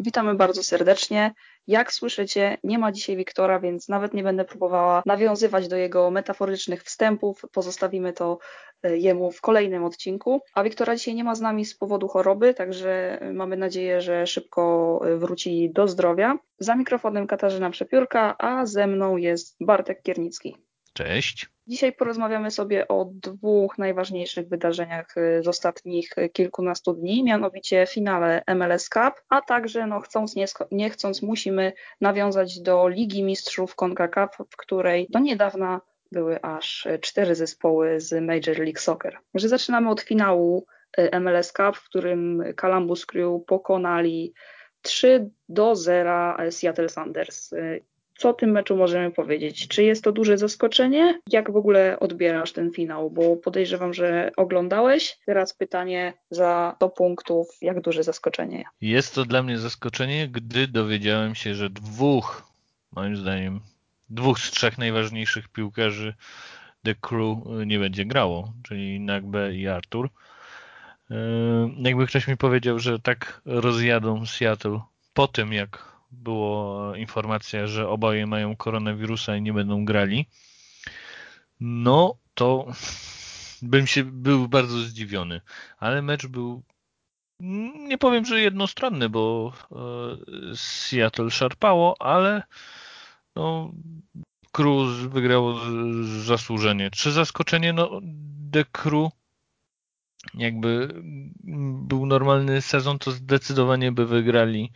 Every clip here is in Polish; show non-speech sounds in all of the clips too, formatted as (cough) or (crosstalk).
Witamy bardzo serdecznie. Jak słyszycie, nie ma dzisiaj Wiktora, więc nawet nie będę próbowała nawiązywać do jego metaforycznych wstępów. Pozostawimy to e, jemu w kolejnym odcinku. A Wiktora dzisiaj nie ma z nami z powodu choroby, także mamy nadzieję, że szybko e, wróci do zdrowia. Za mikrofonem Katarzyna Przepiórka, a ze mną jest Bartek Kiernicki. Cześć. Dzisiaj porozmawiamy sobie o dwóch najważniejszych wydarzeniach y, z ostatnich kilkunastu dni, mianowicie finale MLS Cup, a także no, chcąc nie, nie chcąc musimy nawiązać do Ligi Mistrzów CONCACAF, w której do niedawna były aż cztery zespoły z Major League Soccer. Że zaczynamy od finału y, MLS Cup, w którym Columbus Crew pokonali 3 do 0 Seattle Sanders. Y, co o tym meczu możemy powiedzieć? Czy jest to duże zaskoczenie? Jak w ogóle odbierasz ten finał? Bo podejrzewam, że oglądałeś. Teraz pytanie za 100 punktów. Jak duże zaskoczenie? Jest to dla mnie zaskoczenie, gdy dowiedziałem się, że dwóch, moim zdaniem, dwóch z trzech najważniejszych piłkarzy The Crew nie będzie grało, czyli Nagbe i Artur. Yy, jakby ktoś mi powiedział, że tak rozjadą Seattle po tym, jak było informacja, że oboje mają koronawirusa i nie będą grali, no to (laughs) bym się był bardzo zdziwiony. Ale mecz był nie powiem, że jednostronny, bo e, Seattle szarpało, ale no, Cruz wygrało zasłużenie. Czy zaskoczenie? No, The Crew jakby był normalny sezon, to zdecydowanie by wygrali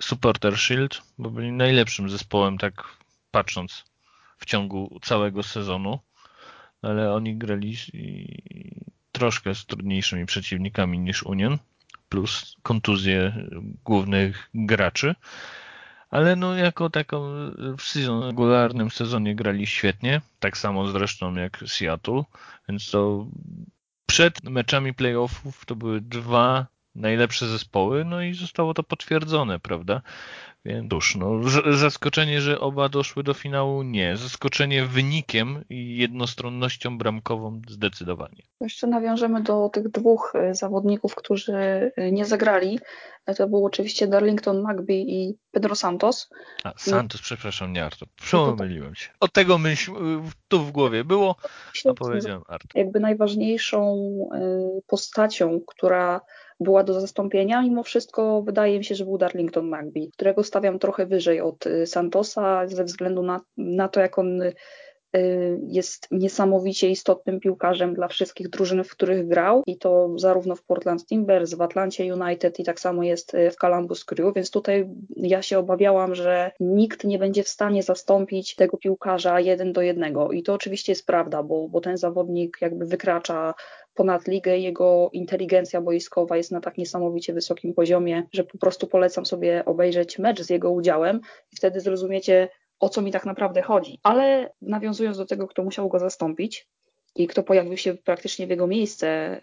Supporter Shield, bo byli najlepszym zespołem, tak patrząc w ciągu całego sezonu, ale oni grali troszkę z trudniejszymi przeciwnikami niż Union, plus kontuzje głównych graczy. Ale no jako taką w sezon, regularnym sezonie grali świetnie, tak samo zresztą jak Seattle, więc to przed meczami playoffów to były dwa najlepsze zespoły, no i zostało to potwierdzone, prawda? Cóż, no, zaskoczenie, że oba doszły do finału, nie. Zaskoczenie wynikiem i jednostronnością bramkową zdecydowanie. Jeszcze nawiążemy do tych dwóch e, zawodników, którzy e, nie zagrali. To był oczywiście Darlington Nagby i Pedro Santos. A, Santos, I... przepraszam, nie Artur. Przemyliłem się. Od tego myśl tu w głowie było, a powiedziałem Artur. Jakby najważniejszą postacią, która była do zastąpienia. Mimo wszystko wydaje mi się, że był Darlington Nagby, którego stawiam trochę wyżej od y, Santosa ze względu na, na to, jak on y, jest niesamowicie istotnym piłkarzem dla wszystkich drużyn, w których grał i to zarówno w Portland Timbers, w Atlancie United i tak samo jest y, w Columbus Crew, więc tutaj ja się obawiałam, że nikt nie będzie w stanie zastąpić tego piłkarza jeden do jednego i to oczywiście jest prawda, bo, bo ten zawodnik jakby wykracza ponad ligę. Jego inteligencja boiskowa jest na tak niesamowicie wysokim poziomie, że po prostu polecam sobie obejrzeć mecz z jego udziałem i wtedy zrozumiecie, o co mi tak naprawdę chodzi. Ale nawiązując do tego, kto musiał go zastąpić, i kto pojawił się praktycznie w jego miejsce e,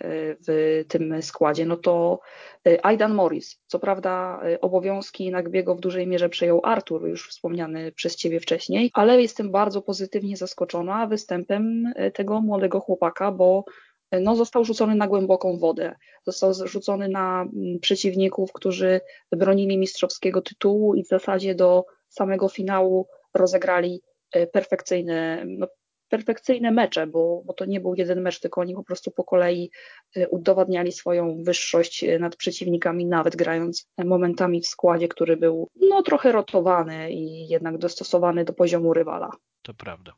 w tym składzie, no to e, Aidan Morris. Co prawda e, obowiązki Nagbiego w dużej mierze przejął Artur, już wspomniany przez Ciebie wcześniej, ale jestem bardzo pozytywnie zaskoczona występem tego młodego chłopaka, bo no, został rzucony na głęboką wodę. Został rzucony na mm, przeciwników, którzy bronili mistrzowskiego tytułu i w zasadzie do samego finału rozegrali e, perfekcyjne, no, perfekcyjne mecze, bo, bo to nie był jeden mecz, tylko oni po prostu po kolei e, udowadniali swoją wyższość e, nad przeciwnikami, nawet grając momentami w składzie, który był no, trochę rotowany i jednak dostosowany do poziomu rywala. To prawda.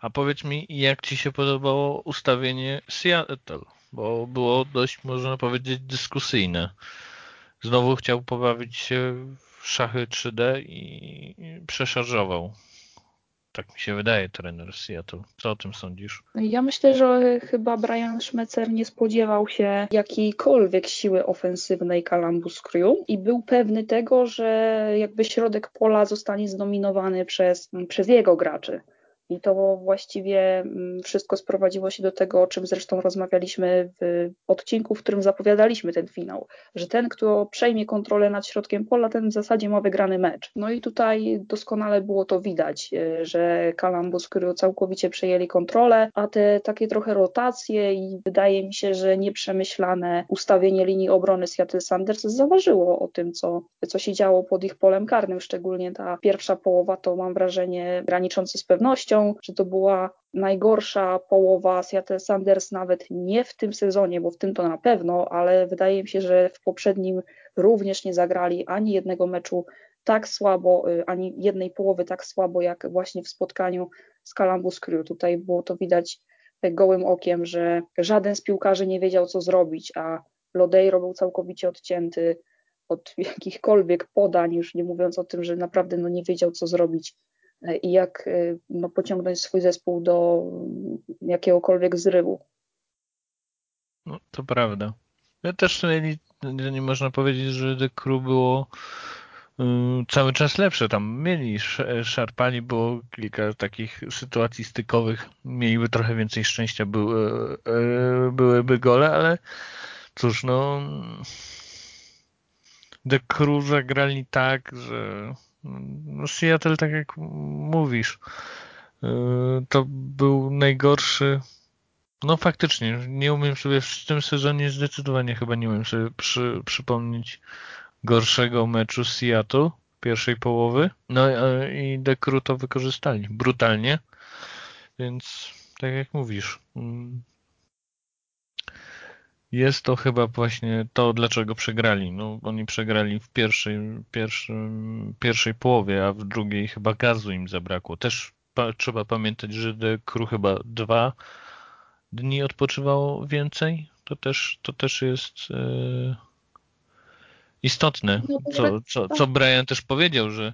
A powiedz mi, jak Ci się podobało ustawienie Seattle? Bo było dość, można powiedzieć, dyskusyjne. Znowu chciał pobawić się w szachy 3D i przeszarżował. Tak mi się wydaje, trener Seattle. Co o tym sądzisz? Ja myślę, że chyba Brian Schmetzer nie spodziewał się jakiejkolwiek siły ofensywnej Columbus Crew i był pewny tego, że jakby środek pola zostanie zdominowany przez, przez jego graczy I to właściwie mm, wszystko sprowadziło się do tego, o czym zresztą rozmawialiśmy w odcinku, w którym zapowiadaliśmy ten finał, że ten, kto przejmie kontrolę nad środkiem pola, ten w zasadzie ma wygrany mecz. No i tutaj doskonale było to widać, e, że Columbus, który całkowicie przejęli kontrolę, a te takie trochę rotacje i wydaje mi się, że nieprzemyślane ustawienie linii obrony Seattle Sanders zaważyło o tym, co, co się działo pod ich polem karnym, szczególnie ta pierwsza połowa to mam wrażenie graniczące z pewnością, że to była najgorsza połowa Seattle Sanders nawet nie w tym sezonie, bo w tym to na pewno, ale wydaje mi się, że w poprzednim również nie zagrali ani jednego meczu tak słabo, y, ani jednej połowy tak słabo, jak właśnie w spotkaniu z Columbus Crew. Tutaj było to widać gołym okiem, że żaden z piłkarzy nie wiedział, co zrobić, a Lodeiro był całkowicie odcięty od (laughs) jakichkolwiek podań, już nie mówiąc o tym, że naprawdę no, nie wiedział, co zrobić i jak e, no, pociągnąć swój zespół do jakiegokolwiek zrywu. No, to prawda. Ja też mieli, nie można powiedzieć, że The Crew było y, cały czas lepsze. Tam mieli, szarpali, było kilka takich sytuacji stykowych. Mieliby trochę więcej szczęścia, były, e, byłyby gole, ale cóż, no The Crew zagrali tak, że no Seattle, tak jak mówisz, y, to był najgorszy. No faktycznie, nie umiem sobie w tym sezonie zdecydowanie chyba nie umiem sobie przy, przypomnieć gorszego meczu Seattle pierwszej połowy. No i Crew to wykorzystali brutalnie. Więc tak jak mówisz, mm, jest to chyba właśnie to, dlaczego przegrali. No, oni przegrali w pierwszej, pierwszym, pierwszej połowie, a w drugiej chyba gazu im zabrakło. Też pa, trzeba pamiętać, że The Crew chyba dwa dni odpoczywało więcej. To też, to też jest e, istotne, no, co, co, co Brian też powiedział, że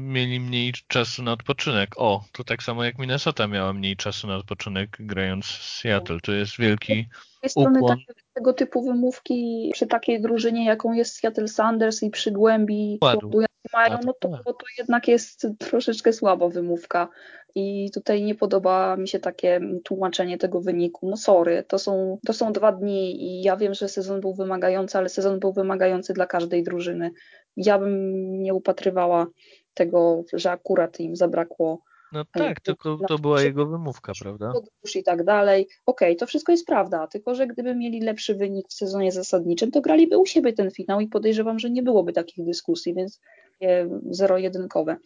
mieli mniej czasu na odpoczynek. O, to tak samo jak Minnesota miała mniej czasu na odpoczynek grając w Seattle. To jest wielki ukłon. Takie, tego typu wymówki przy takiej drużynie, jaką jest Seattle Sanders i przy głębi, mają, no to, to jednak jest troszeczkę słaba wymówka. I tutaj nie podoba mi się takie tłumaczenie tego wyniku. No sorry, to są, to są dwa dni i ja wiem, że sezon był wymagający, ale sezon był wymagający dla każdej drużyny. Ja bym nie upatrywała tego, że akurat im zabrakło no e, tak, tylko to była jego wymówka, prawda? Podróż i tak dalej. Okej, okay, to wszystko jest prawda, tylko że gdyby mieli lepszy wynik w sezonie zasadniczym, to graliby u siebie ten finał i podejrzewam, że nie byłoby takich dyskusji, więc zero-jedynkowe.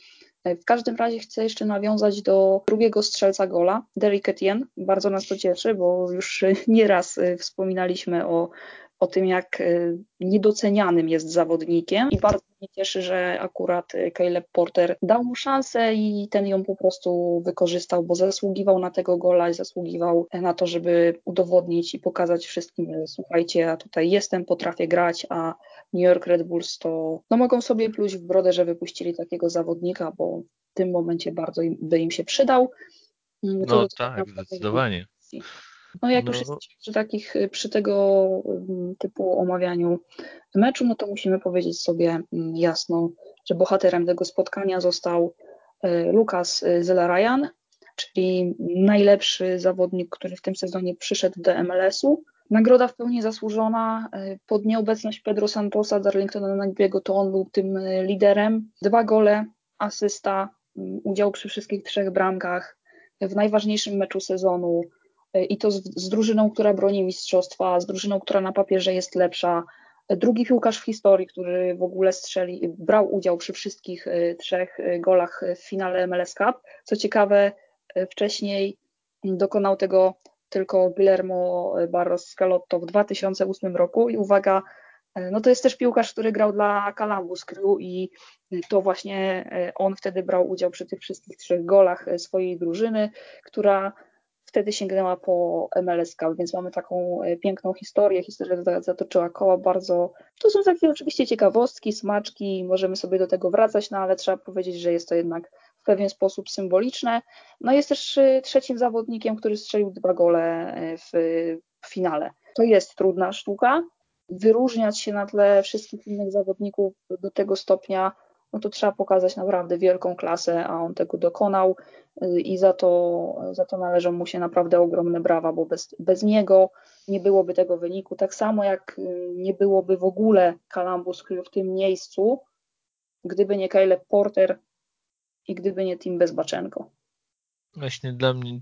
E, w każdym razie chcę jeszcze nawiązać do drugiego strzelca gola, Derrick Etienne. Bardzo nas to cieszy, bo już (laughs) nieraz e, wspominaliśmy o o tym, jak y, niedocenianym jest zawodnikiem i bardzo mnie cieszy, że akurat y, Caleb Porter dał mu szansę i ten ją po prostu wykorzystał, bo zasługiwał na tego gola i zasługiwał na to, żeby udowodnić i pokazać wszystkim, że słuchajcie, ja tutaj jestem, potrafię grać, a New York Red Bulls to no mogą sobie pluć w brodę, że wypuścili takiego zawodnika, bo w tym momencie bardzo im, by im się przydał. Mm, to no tak, zdecydowanie. No jak no. już jesteśmy przy takich, przy tego mm, typu omawianiu meczu, no to musimy powiedzieć sobie mm, jasno, że bohaterem tego spotkania został e, Lukas Zelarajan, czyli najlepszy zawodnik, który w tym sezonie przyszedł do MLS-u. Nagroda w pełni zasłużona. E, pod nieobecność Pedro Santosa, Darlingtona Nagbiego, to on był tym e, liderem. Dwa gole, asysta, mm, udział przy wszystkich trzech bramkach w najważniejszym meczu sezonu i to z, z drużyną, która broni mistrzostwa, z drużyną, która na papierze jest lepsza. Drugi piłkarz w historii, który w ogóle strzeli, brał udział przy wszystkich e, trzech e, golach w finale MLS Cup. Co ciekawe, e, wcześniej dokonał tego tylko Guillermo Barros Scalotto w 2008 roku i uwaga, no to jest też piłkarz, który grał dla Columbus Crew i to właśnie on wtedy brał udział przy tych wszystkich trzech golach swojej drużyny, która wtedy sięgnęła po MLS Cup, więc mamy taką e, piękną historię, historia zatoczyła koła bardzo, to są takie oczywiście ciekawostki, smaczki, możemy sobie do tego wracać, no ale trzeba powiedzieć, że jest to jednak w pewien sposób symboliczne. No jest też e, trzecim zawodnikiem, który strzelił dwa gole e, w finale. To jest trudna sztuka, wyróżniać się na tle wszystkich innych zawodników do tego stopnia, no to trzeba pokazać naprawdę wielką klasę, a on tego dokonał y, i za to, za to należą mu się naprawdę ogromne brawa, bo bez, bez niego nie byłoby tego wyniku. Tak samo jak y, nie byłoby w ogóle Crew w tym miejscu, gdyby nie Caleb Porter i gdyby nie Tim Bezbaczenko. Właśnie dla mnie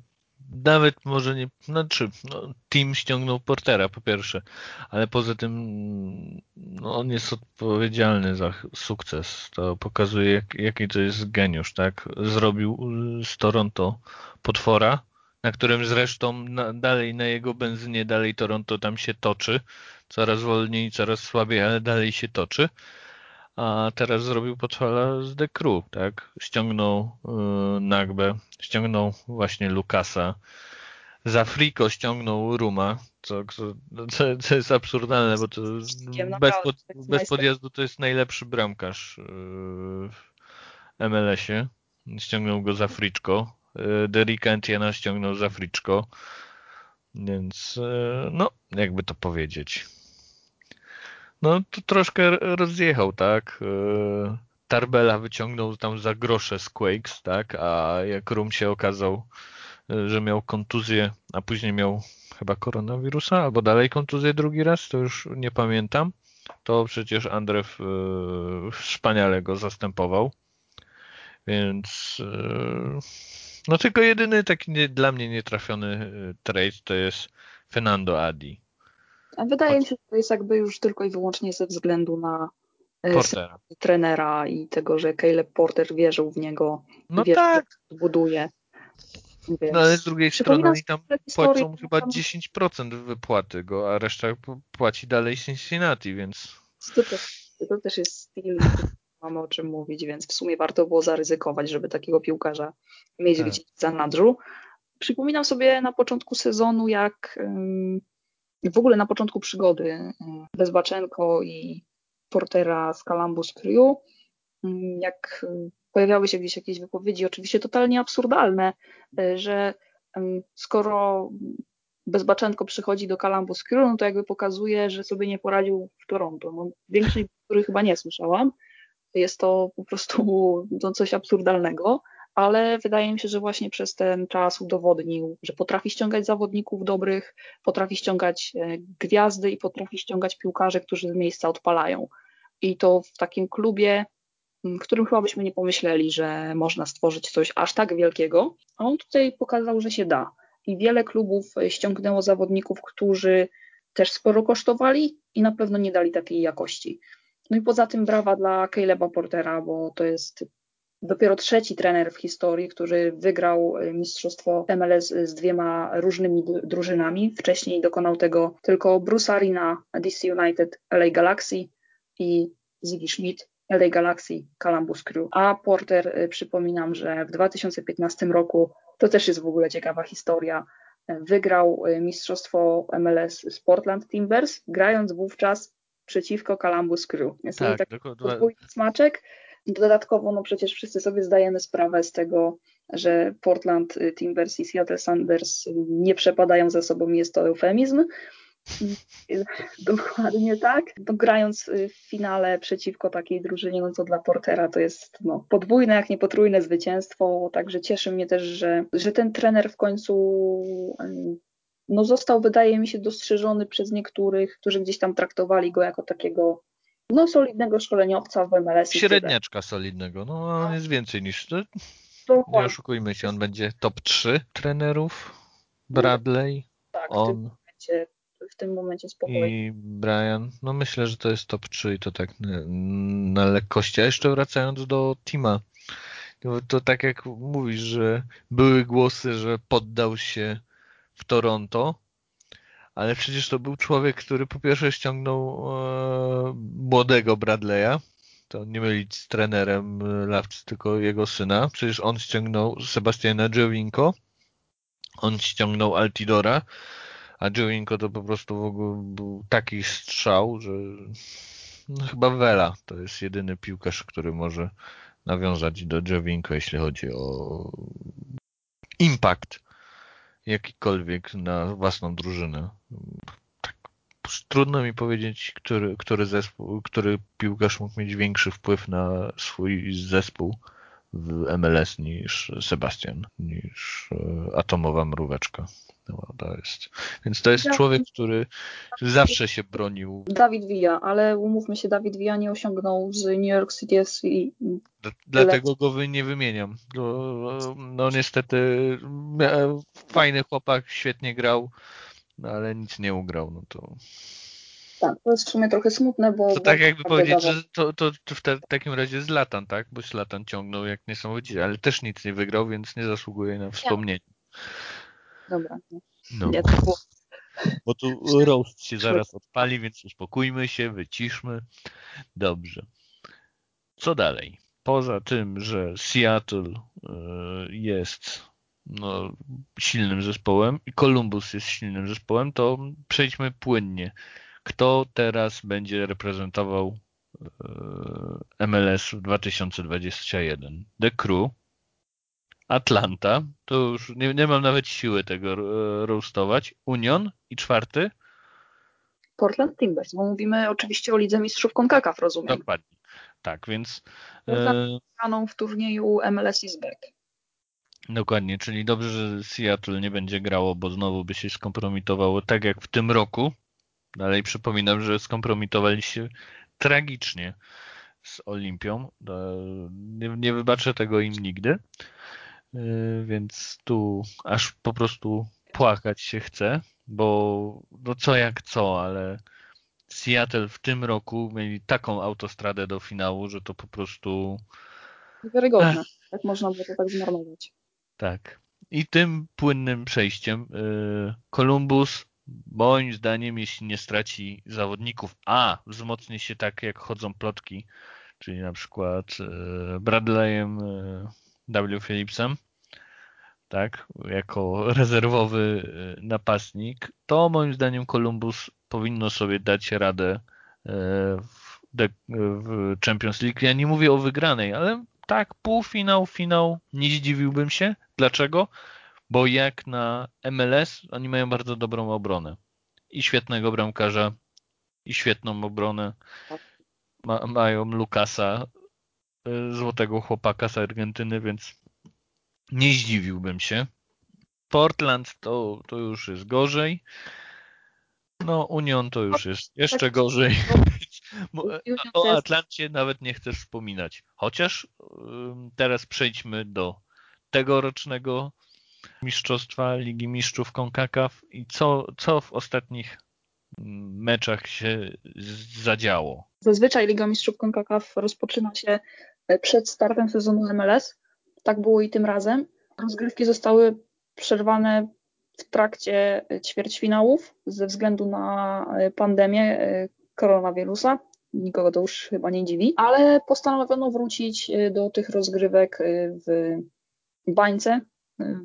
nawet może nie, znaczy no, team ściągnął Portera po pierwsze, ale poza tym no, on jest odpowiedzialny za sukces. To pokazuje jak, jaki to jest geniusz, tak? Zrobił z Toronto potwora, na którym zresztą na, dalej na jego benzynie dalej Toronto tam się toczy, coraz wolniej, coraz słabiej, ale dalej się toczy a teraz zrobił potwora z The Crew, tak? Ściągnął yy, Nagbę, ściągnął właśnie Lukasa, za Friko ściągnął Ruma, co, co, co jest absurdalne, bo to bez, pod, bez podjazdu to jest najlepszy bramkarz w MLS-ie. Ściągnął go za Friczko. Derricka Entiena ściągnął za Friczko. Więc no, jakby to powiedzieć. No to troszkę rozjechał, tak? E, Tarbela wyciągnął tam za grosze z Quakes, tak? A jak Rum się okazał, e, że miał kontuzję, a później miał chyba koronawirusa, albo dalej kontuzję drugi raz, to już nie pamiętam, to przecież Andrew e, wspaniale go zastępował. Więc no tylko jedyny taki dla mnie nietrafiony trade to jest Fernando Adi. Wydaje mi się, że to jest jakby już tylko i wyłącznie ze względu na e, Portera. trenera i tego, że Caleb Porter wierzył w niego. No wie, tak. buduje. Więc no ale z drugiej strony oni tam płacą chyba 10% wypłaty go, a reszta płaci dalej Cincinnati, więc... To też, to też jest styl, mamy o czym mówić, więc w sumie warto było zaryzykować, żeby takiego piłkarza mieć tak. gdzieś za nadrzu. Przypominam sobie na początku sezonu, jak w ogóle na początku przygody y, Bezbaczenko i Portera z Columbus Crew, y, jak pojawiały się gdzieś jakieś wypowiedzi, oczywiście totalnie absurdalne, y, że skoro Bezbaczenko przychodzi do Columbus Crew, no to jakby pokazuje, że sobie nie poradził w Toronto. No, większej, których chyba nie słyszałam. Jest to po prostu (laughs) no, coś absurdalnego ale wydaje mi się, że właśnie przez ten czas udowodnił, że potrafi ściągać zawodników dobrych, potrafi ściągać e, gwiazdy i potrafi ściągać piłkarzy, którzy z miejsca odpalają. I to w takim klubie, w którym chyba byśmy nie pomyśleli, że można stworzyć coś aż tak wielkiego, a on tutaj pokazał, że się da. I wiele klubów e, ściągnęło zawodników, którzy też sporo kosztowali i na pewno nie dali takiej jakości. No i poza tym brawa dla Caleba Portera, bo to jest dopiero trzeci trener w historii, który wygrał e, mistrzostwo MLS z dwiema różnymi drużynami. Wcześniej dokonał tego tylko Bruce Arena, DC United, LA Galaxy i Ziggy Schmidt, LA Galaxy, Columbus Crew. A Porter, e, przypominam, że w 2015 roku, to też jest w ogóle ciekawa historia, e, wygrał mistrzostwo MLS z Portland Timbers, grając wówczas przeciwko Columbus Crew. Jest tak, taki podwójny smaczek. Dodatkowo, no przecież wszyscy sobie zdajemy sprawę z tego, że Portland y, Timbers i Seattle Sanders nie przepadają za sobą, jest to eufemizm. (laughs) Dokładnie tak. No, grając y, w finale przeciwko takiej drużynie, no to dla Portera to jest no, podwójne, jak nie potrójne zwycięstwo. Także cieszy mnie też, że, że ten trener w końcu no, został, wydaje mi się, dostrzeżony przez niektórych, którzy gdzieś tam traktowali go jako takiego no, solidnego szkoleniowca w MLS. Średniaczka solidnego, no on jest więcej niż to. Nie oszukujmy się, on będzie top 3 trenerów. Bradley, tak, on. W tym momencie, w tym momencie spokojnie. I Brian. No myślę, że to jest top 3 i to tak na, na lekkości. A jeszcze wracając do Tima, to tak jak mówisz, że były głosy, że poddał się w Toronto, ale przecież to był człowiek, który po pierwsze ściągnął e, młodego Bradley'a, to nie mylić z trenerem Lawcy, tylko jego syna. Przecież on ściągnął Sebastiana Giovinco, on ściągnął Altidora, a Giovinco to po prostu w ogóle był taki strzał, że no, chyba Vela to jest jedyny piłkarz, który może nawiązać do Giovinco, jeśli chodzi o impact jakikolwiek na własną drużynę. Tak, trudno mi powiedzieć, który, który zespół, który piłkarz mógł mieć większy wpływ na swój zespół w MLS niż Sebastian, niż e, atomowa mróweczka. No, to jest. Więc to jest człowiek, który zawsze się bronił. Dawid Villa, ale umówmy się, Dawid Villa nie osiągnął z New York City FC. Dlatego go nie wymieniam. No niestety fajny chłopak, świetnie grał, no, ale nic nie ugrał. No to... Tak, to jest w sumie trochę smutne, bo... To tak jakby powiedzieć, że to, to, to w, te, takim razie Zlatan, tak? Bo Zlatan ciągnął jak niesamowicie, ale też nic nie wygrał, więc nie zasługuje na wspomnienie. Dobra. No. Nie, to było... Bo tu roast się zaraz odpali, więc uspokójmy się, wyciszmy. Dobrze. Co dalej? Poza tym, że Seattle e, jest no, silnym zespołem i Columbus jest silnym zespołem, to przejdźmy płynnie. Kto teraz będzie reprezentował e, MLS w 2021? The Crew, Atlanta, to już nie, nie mam nawet siły tego e, roastować. Union i czwarty? Portland Timbers, bo mówimy oczywiście o Lidze Mistrzów CONCACAF, rozumiem. Dokładnie. Tak, więc... Portland e... w turnieju MLS is back. Dokładnie, czyli dobrze, że Seattle nie będzie grało, bo znowu by się skompromitowało tak jak w tym roku. Dalej przypominam, że skompromitowali się tragicznie z Olimpią. Nie, nie wybaczę tego im nigdy. Y, więc tu aż po prostu płakać się chce, bo no co jak co, ale Seattle w tym roku mieli taką autostradę do finału, że to po prostu... Niewiarygodne, jak można było to tak zmarnować. Tak. I tym płynnym przejściem y, Columbus moim zdaniem, jeśli nie straci zawodników, a wzmocni się tak, jak chodzą plotki, czyli na przykład y, Bradleyem, W. Phillipsem, tak, jako rezerwowy y, napastnik, to moim zdaniem Columbus powinno sobie dać radę y, w, w Champions League. Ja nie mówię o wygranej, ale tak, półfinał, finał, nie zdziwiłbym się. Dlaczego? Bo jak na MLS, oni mają bardzo dobrą obronę. I świetnego bramkarza, i świetną obronę. Ma, mają Lukasa, złotego chłopaka z Argentyny, więc nie zdziwiłbym się. Portland to, to już jest gorzej. No, Union to już jest jeszcze gorzej. (laughs) O Atlancie nawet nie chcesz wspominać. Chociaż teraz przejdźmy do tegorocznego mistrzostwa Ligi Mistrzów CONCACAF i co, co w ostatnich meczach się zadziało. Zazwyczaj Liga Mistrzów CONCACAF rozpoczyna się przed startem sezonu MLS tak było i tym razem. Rozgrywki zostały przerwane w trakcie ćwierćfinałów ze względu na pandemię e, koronawirusa. Nikogo to już chyba nie dziwi, ale postanowiono wrócić e, do tych rozgrywek e, w bańce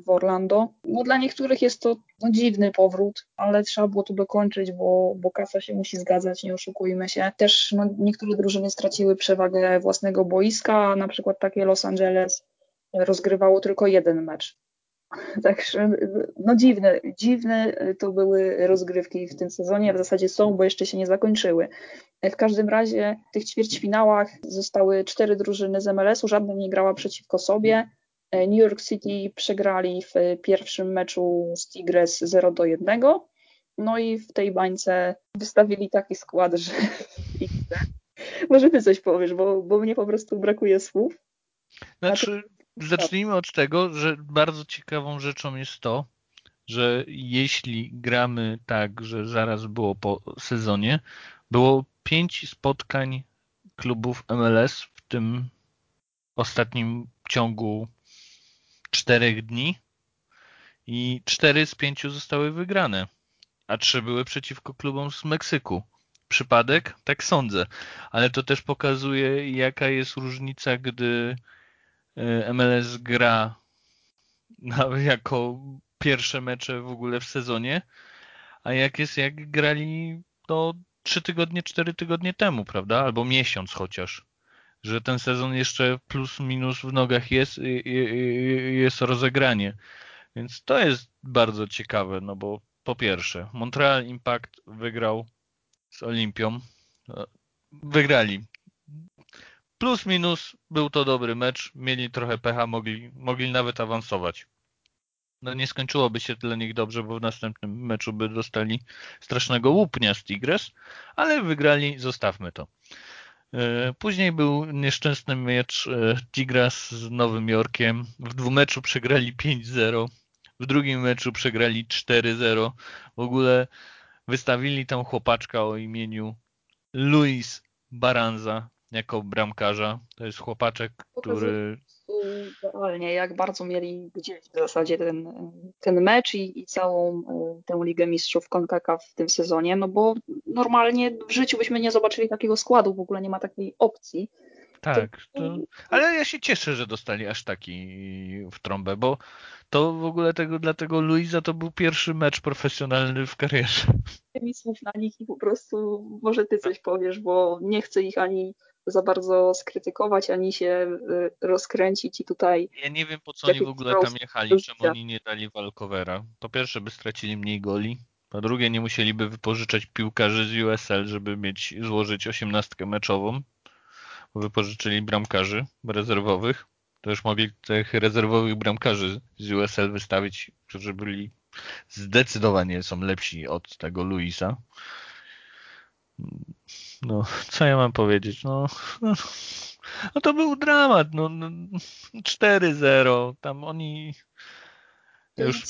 w Orlando. No, dla niektórych jest to no, dziwny powrót, ale trzeba było to dokończyć, bo, bo kasa się musi zgadzać, nie oszukujmy się. Też no, niektóre drużyny straciły przewagę własnego boiska, na przykład takie Los Angeles rozgrywało tylko jeden mecz. (laughs) Także no dziwne, dziwne to były rozgrywki w tym sezonie, w zasadzie są, bo jeszcze się nie zakończyły. W każdym razie w tych ćwierćfinałach zostały cztery drużyny z MLS-u, żadna nie grała przeciwko sobie. New York City przegrali w pierwszym meczu z Tigres 0 do 1. No i w tej bańce wystawili taki skład, że (laughs) może ty coś powiesz, bo, bo mnie po prostu brakuje słów. Znaczy, Zacznijmy od tego, że bardzo ciekawą rzeczą jest to, że jeśli gramy tak, że zaraz było po sezonie, było pięć spotkań klubów MLS w tym ostatnim ciągu czterech dni i cztery z pięciu zostały wygrane, a trzy były przeciwko klubom z Meksyku. Przypadek? Tak sądzę, ale to też pokazuje, jaka jest różnica, gdy MLS gra (laughs) jako pierwsze mecze w ogóle w sezonie, a jak jest jak grali no, 3 tygodnie, 4 tygodnie temu, prawda? Albo miesiąc chociaż. Że ten sezon jeszcze plus minus w nogach jest jest rozegranie. Więc to jest bardzo ciekawe, no bo po pierwsze, Montreal Impact wygrał z Olimpią. Wygrali. Plus minus był to dobry mecz. Mieli trochę pecha, mogli, mogli nawet awansować. No nie skończyłoby się dla nich dobrze, bo w następnym meczu by dostali strasznego łupnia z Tigres, ale wygrali, zostawmy to. E, później był nieszczęsny mecz e, Tigres z Nowym Jorkiem. W dwumeczu przegrali 5-0. W drugim meczu przegrali 4-0. W ogóle wystawili tam chłopaczka o imieniu Luis Baranza jako bramkarza. To jest chłopaczek, który... Realnie, jak bardzo mieli gdzieś w zasadzie ten, ten mecz i, i całą e, tę Ligę Mistrzów CONCACAF w tym sezonie, no bo normalnie w życiu byśmy nie zobaczyli takiego składu, w ogóle nie ma takiej opcji. Tak, to... ale ja się cieszę, że dostali aż taki w trąbę, bo to w ogóle tego, dlatego Luisa to był pierwszy mecz profesjonalny w karierze. Mi słów na nich i po prostu może ty coś powiesz, bo nie chcę ich ani za bardzo skrytykować, ani się y, rozkręcić i tutaj... Ja nie wiem, po co oni w ogóle tam jechali, czemu oni nie dali Walkowera. Po pierwsze, by stracili mniej goli, po drugie, nie musieliby wypożyczać piłkarzy z USL, żeby mieć złożyć osiemnastkę meczową, bo wypożyczyli bramkarzy rezerwowych. To już mogli tych rezerwowych bramkarzy z USL wystawić, którzy byli zdecydowanie są lepsi od tego Luisa. No, co ja mam powiedzieć? No, no, no to był dramat. No, no 4-0. Tam oni. Już,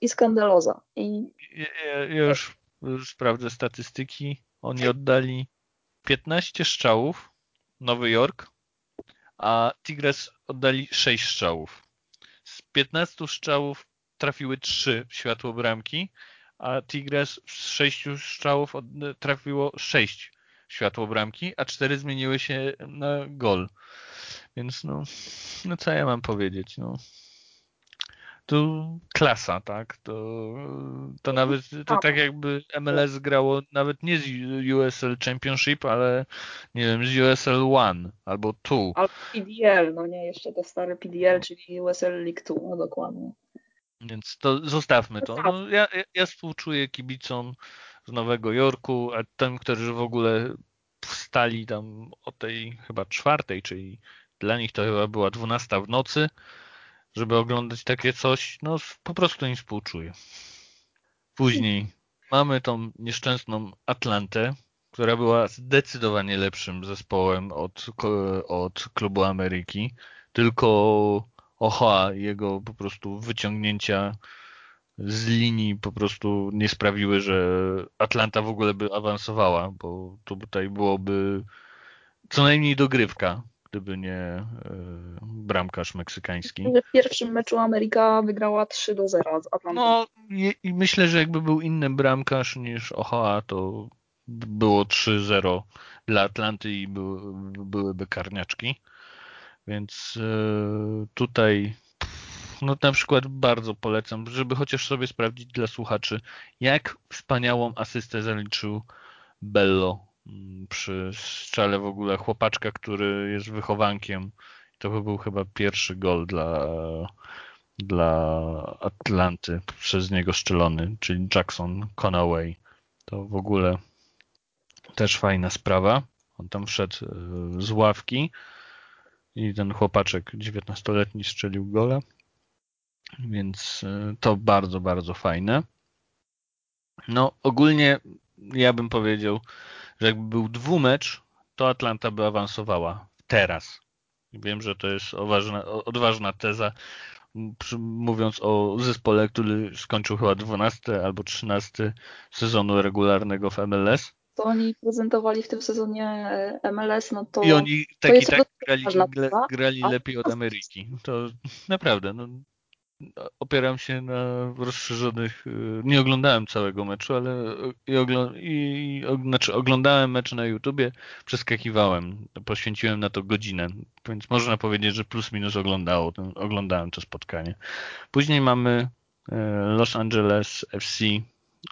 I skandaloza. I... Ja, ja już sprawdzę statystyki. Oni oddali 15 strzałów Nowy Jork, a Tigres oddali 6 strzałów. Z 15 strzałów trafiły 3 w światło bramki, a Tigres z 6 strzałów trafiło 6 światło bramki, a 4 zmieniły się na gol. Więc no, no co ja mam powiedzieć? No, tu klasa, tak? To, to nawet to tak jakby MLS grało nawet nie z USL Championship, ale nie wiem, z USL One albo Two. Albo PDL, no nie, jeszcze to stare PDL, czyli USL League Two, no dokładnie. Więc to zostawmy to. No, ja, ja współczuję kibicom z Nowego Jorku, a tym, którzy w ogóle wstali tam o tej chyba czwartej, czyli dla nich to chyba była dwunasta w nocy, żeby oglądać takie coś, no po prostu im współczuję. Później mamy tą nieszczęsną Atlantę, która była zdecydowanie lepszym zespołem od, od klubu Ameryki. Tylko Ochoa, jego po prostu wyciągnięcia z linii po prostu nie sprawiły, że Atlanta w ogóle by awansowała, bo tutaj byłoby co najmniej dogrywka gdyby nie yy, bramkarz meksykański. W pierwszym meczu Ameryka wygrała 3 do 0 z Atlantą. No i, i myślę, że jakby był inny bramkarz niż Ochoa, to było 3-0 dla Atlanty i by, byłyby karniaczki. Więc yy, tutaj no na przykład bardzo polecam, żeby chociaż sobie sprawdzić dla słuchaczy, jak wspaniałą asystę zaliczył Bello Mm, przy strzale w ogóle chłopaczka, który jest wychowankiem. To by był chyba pierwszy gol dla, dla Atlanty przez niego strzelony, czyli Jackson Conaway. To w ogóle też fajna sprawa. On tam wszedł e, z ławki i ten chłopaczek 19-letni strzelił gola. Więc e, to bardzo, bardzo fajne. No ogólnie ja bym powiedział, że jakby był dwumecz, to Atlanta by awansowała teraz. Wiem, że to jest odważna, odważna teza, mówiąc o zespole, który skończył chyba 12 albo 13 sezonu regularnego w MLS. To oni prezentowali w tym sezonie e, MLS, no to. I oni tak i tak grali, grali lepiej od Ameryki. To naprawdę, no, opieram się na rozszerzonych. Y, nie oglądałem całego meczu, ale i, ogl i, znaczy oglądałem mecz na YouTubie, przeskakiwałem, poświęciłem na to godzinę, więc można powiedzieć, że plus minus oglądało, oglądałem to spotkanie. Później mamy e, Los Angeles FC,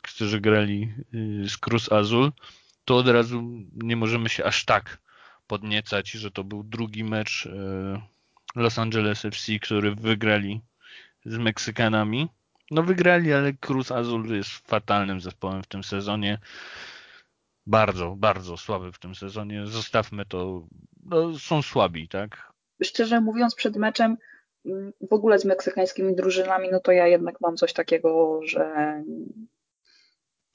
którzy grali y, z Cruz Azul. To od razu nie możemy się aż tak podniecać, że to był drugi mecz Los Angeles FC, który wygrali z bardzo, bardzo słaby w tym sezonie. Zostawmy to. No, są słabi, tak? Szczerze mówiąc, przed meczem mm, w ogóle z meksykańskimi drużynami, no to ja jednak mam coś takiego, że.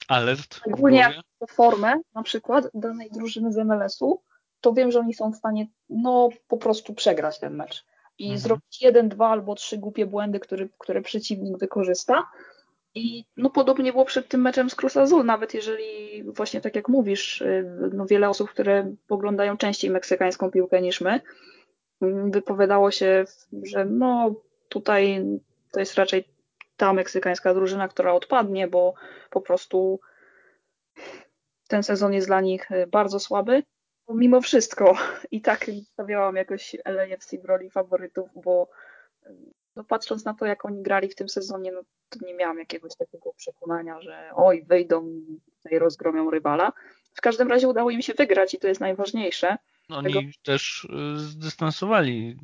Alert. Ogólnie jak formę na przykład danej drużyny z MLS-u, to wiem, że oni są w stanie no po prostu przegrać ten mecz i mhm. zrobić jeden, dwa albo trzy głupie błędy, które, które przeciwnik wykorzysta. I no podobnie było przed tym meczem z Cruz Azul, nawet jeżeli właśnie tak jak mówisz, y, no wiele osób, które poglądają częściej meksykańską piłkę niż my, mm, wypowiadało się, że no tutaj to jest raczej ta meksykańska drużyna, która odpadnie, bo po prostu ten sezon jest dla nich y, bardzo słaby. Mimo wszystko i tak stawiałam jakoś LAFC w roli faworytów, bo no patrząc na to, jak oni grali w tym sezonie, no to nie miałam jakiegoś takiego przekonania, że oj, wyjdą i rozgromią rywala. W każdym razie udało im się wygrać i to jest najważniejsze. No, oni Tego... też y, zdystansowali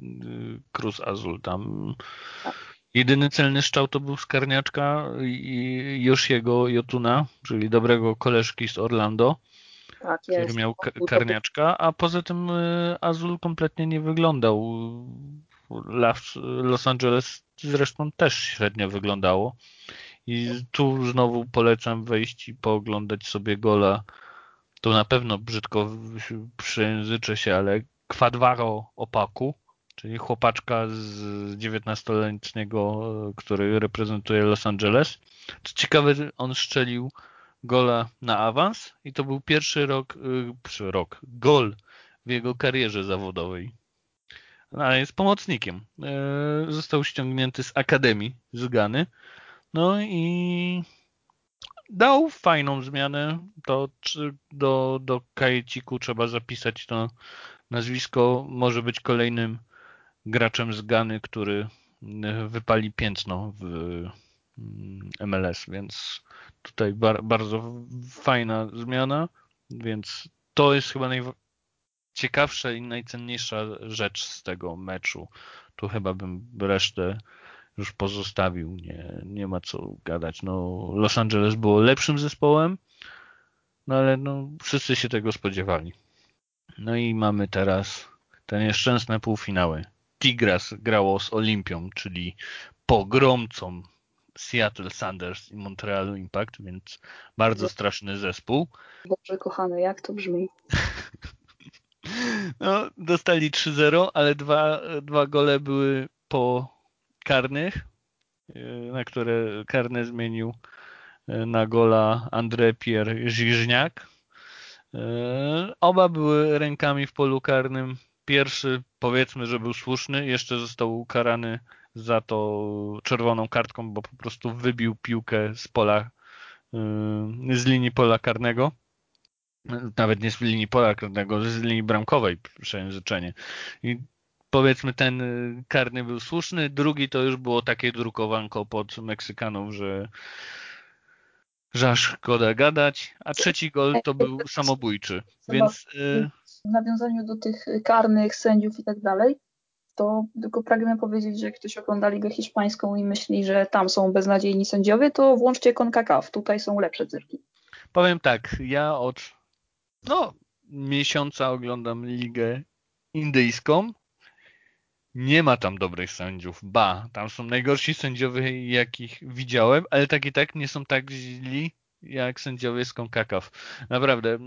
y, Cruz Azul tam. Tak. Jedyny celny strzał to był z Karniaczka i Josiego Jotuna, czyli dobrego koleżki z Orlando, tak, który jest. miał Karniaczka, a poza tym y, Azul kompletnie nie wyglądał Los Angeles zresztą też średnio wyglądało. I tu znowu polecam wejść i pooglądać sobie gola. To na pewno brzydko przejęzyczę się, ale Kwadwaro Opaku, czyli chłopaczka z 19-letniego, który reprezentuje Los Angeles. Co ciekawe, on szczelił gola na awans i to był pierwszy rok, y, rok, gol w jego karierze zawodowej ale jest pomocnikiem. E, został ściągnięty z Akademii z Gany. No i dał fajną zmianę. To do, do kajeciku trzeba zapisać to nazwisko. Może być kolejnym graczem z Gany, który wypali piętno w MLS, mm, więc tutaj bar, bardzo fajna zmiana, więc to jest chyba naj, ciekawsza i najcenniejsza rzecz z tego meczu. Tu chyba bym resztę już pozostawił. Nie, nie ma co gadać. No, Los Angeles było lepszym zespołem, no ale no, wszyscy się tego spodziewali. No i mamy teraz te nieszczęsne półfinały. Tigras grało z Olimpią, czyli pogromcą Seattle Sanders i Montrealu Impact, więc bardzo straszny zespół. Boże kochany, jak to brzmi? (laughs) No, dostali 3-0, ale dwa, dwa gole były po karnych, e, na które karne zmienił e, na gola André Pierre Żyżniak. E, oba były rękami w polu karnym. Pierwszy powiedzmy, że był słuszny, jeszcze został ukarany za to czerwoną kartką, bo po prostu wybił piłkę z pola, z linii pola karnego nawet nie z linii pola karnego, z linii bramkowej przejęzyczenie. I powiedzmy ten y, karny był słuszny, drugi to już było takie drukowanko pod Meksykanów, że że szkoda gadać, a trzeci gol to był samobójczy. Więc y, w nawiązaniu do tych karnych sędziów i tak dalej, to tylko pragnę powiedzieć, że jak ktoś ogląda Ligę Hiszpańską i myśli, że tam są beznadziejni sędziowie, to włączcie CONCACAF, tutaj są lepsze cyrki. Powiem tak, ja od no, miesiąca oglądam ligę indyjską. Nie ma tam dobrych sędziów. Ba, tam są najgorsi sędziowie, jakich widziałem, ale tak i tak nie są tak źli jak sędziowie z CONCACAF. Naprawdę.